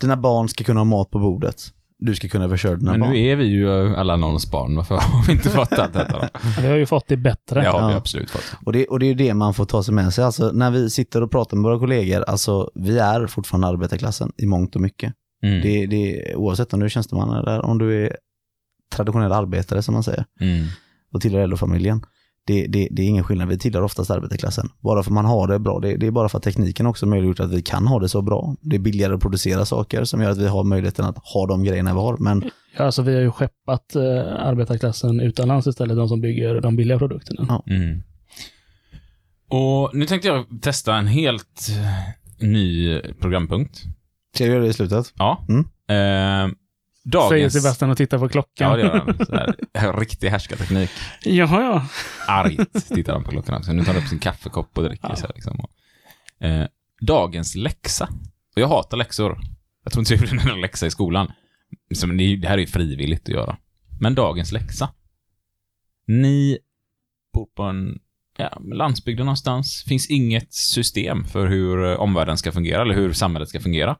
Dina barn ska kunna ha mat på bordet. Du ska kunna försörja dina Men barn. nu är vi ju alla någons barn. Varför har vi inte fått allt detta då? *laughs* vi har ju fått det bättre. Har vi Ja. absolut fått. Och det, och det är ju det man får ta sig med sig. Alltså, när vi sitter och pratar med våra kollegor, alltså, vi är fortfarande arbetarklassen i mångt och mycket. Mm. Det, det, oavsett om du är tjänsteman eller om du är traditionell arbetare som man säger Mm. och tillhör LO-familjen. Det, det, det är ingen skillnad, vi tillhör oftast arbetarklassen. Bara för man har det bra, det, det är bara för att tekniken också möjliggjort att vi kan ha det så bra. Det är billigare att producera saker som gör att vi har möjligheten att ha de grejerna vi har. Men Ja, alltså vi har ju skeppat eh, arbetarklassen utomlands istället, de som bygger de billiga produkterna. Ja. Mm. Och nu tänkte jag testa en helt eh, ny programpunkt. ska jag göra det i slutet? Ja. Mm. Eh, Säger dagens... Sebastian och tittar på klockan. Ja, det gör han. Så här, *laughs* Riktig härskarteknik. Jaha, ja. Argt tittar han på klockan också. Nu tar han upp sin kaffekopp och dricker. Ja. Så här, liksom. och, eh, dagens läxa. Och jag hatar läxor. Jag tror inte jag gjorde en läxa i skolan. Så, det, det här är ju frivilligt att göra. Men dagens läxa. Ni bor på en ja, landsbygden någonstans. finns inget system för hur eh, omvärlden ska fungera eller hur samhället ska fungera.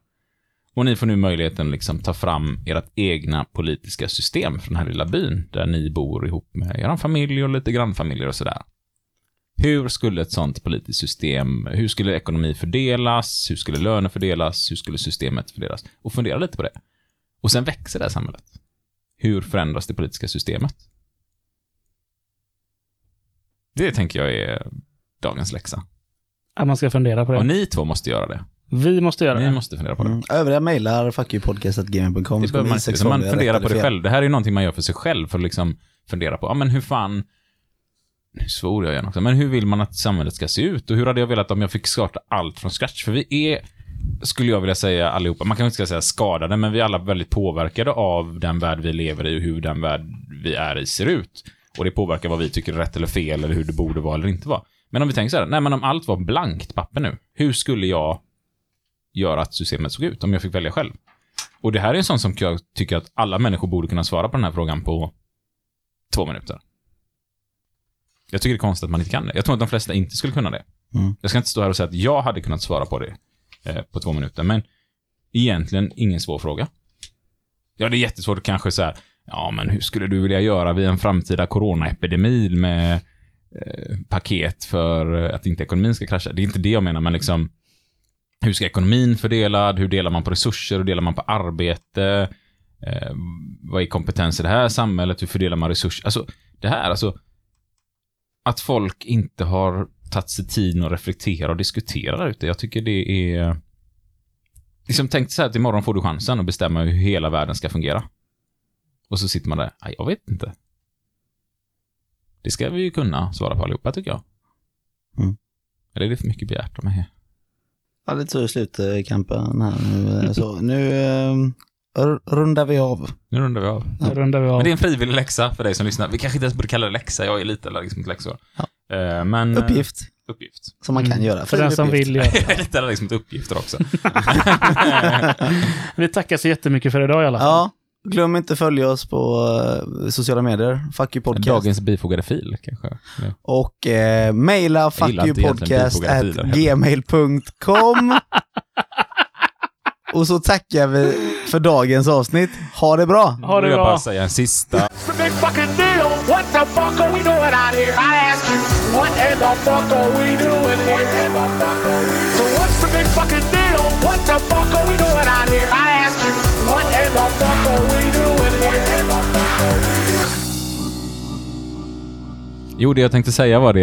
Och ni får nu möjligheten att liksom ta fram ert egna politiska system från den här lilla byn, där ni bor ihop med er familj och lite grannfamiljer och sådär. Hur skulle ett sånt politiskt system, hur skulle ekonomi fördelas, hur skulle löner fördelas, hur skulle systemet fördelas? Och fundera lite på det. Och sen växer det här samhället. Hur förändras det politiska systemet? Det tänker jag är dagens läxa. Att man ska fundera på Och det. ni två måste göra det. Vi måste göra Ni det. måste fundera på det. Mm. Övriga mejlar fuckyoupodcast.gmail.com. Det behöver man vi inte. man funderar på det själv. Det här är ju någonting man gör för sig själv, för att liksom fundera på, ja men hur fan, nu svor jag igen också, men hur vill man att samhället ska se ut? Och hur hade jag velat om jag fick starta allt från scratch? För vi är, skulle jag vilja säga allihopa, man kanske inte ska säga skadade, men vi är alla väldigt påverkade av den värld vi lever i och hur den värld vi är i ser ut. Och det påverkar vad vi tycker är rätt eller fel, eller hur det borde vara eller inte vara. Men om vi tänker så här, nej men om allt var blankt papper nu, hur skulle jag göra att systemet såg ut om jag fick välja själv? Och det här är en sån som jag tycker att alla människor borde kunna svara på den här frågan på två minuter. Jag tycker det är konstigt att man inte kan det. Jag tror att de flesta inte skulle kunna det. Mm. Jag ska inte stå här och säga att jag hade kunnat svara på det eh, på två minuter, men egentligen ingen svår fråga. Ja, det är jättesvårt att kanske säga, ja men hur skulle du vilja göra vid en framtida coronaepidemi med eh, paket för att inte ekonomin ska krascha? Det är inte det jag menar, men liksom hur ska ekonomin fördelad? Hur delar man på resurser? Hur delar man på arbete? Eh, vad är kompetens i det här samhället? Hur fördelar man resurser? Alltså, det här, alltså. Att folk inte har tagit sig tiden att reflektera och diskutera där ute. Jag tycker det är... Liksom tänk så här att imorgon får du chansen att bestämma hur hela världen ska fungera. Och så sitter man där, "Nej, jag vet inte. Det ska vi ju kunna svara på allihopa, tycker jag. Mm. Eller är det för mycket begärt av mig? Ja, lite så i slutkampen här nu. Så nu eh, r- rundar vi av. Nu rundar vi av. Nu rundar vi av. Men det är en frivillig läxa för dig som lyssnar. Vi kanske inte ens borde kalla det läxa, jag är lite allergisk mot läxor. Eh, Men... eh, Uppgift Uppgift. som man kan Mm. göra. För den som vill göra *laughs* Jag är lite allergisk mot uppgifter också. *laughs* *laughs* Vi tackar så jättemycket för idag i alla fall. Ja, glöm inte följa oss på eh, sociala medier. Fuck you podcast. Dagens bifogade fil, kanske. Ja. Och eh, mejla fuckyoupodcast.gmail.com Och så tackar vi för dagens avsnitt. Ha det bra! Ha det Nu vill jag bra. bara säga en sista. Jo, det jag tänkte säga var det.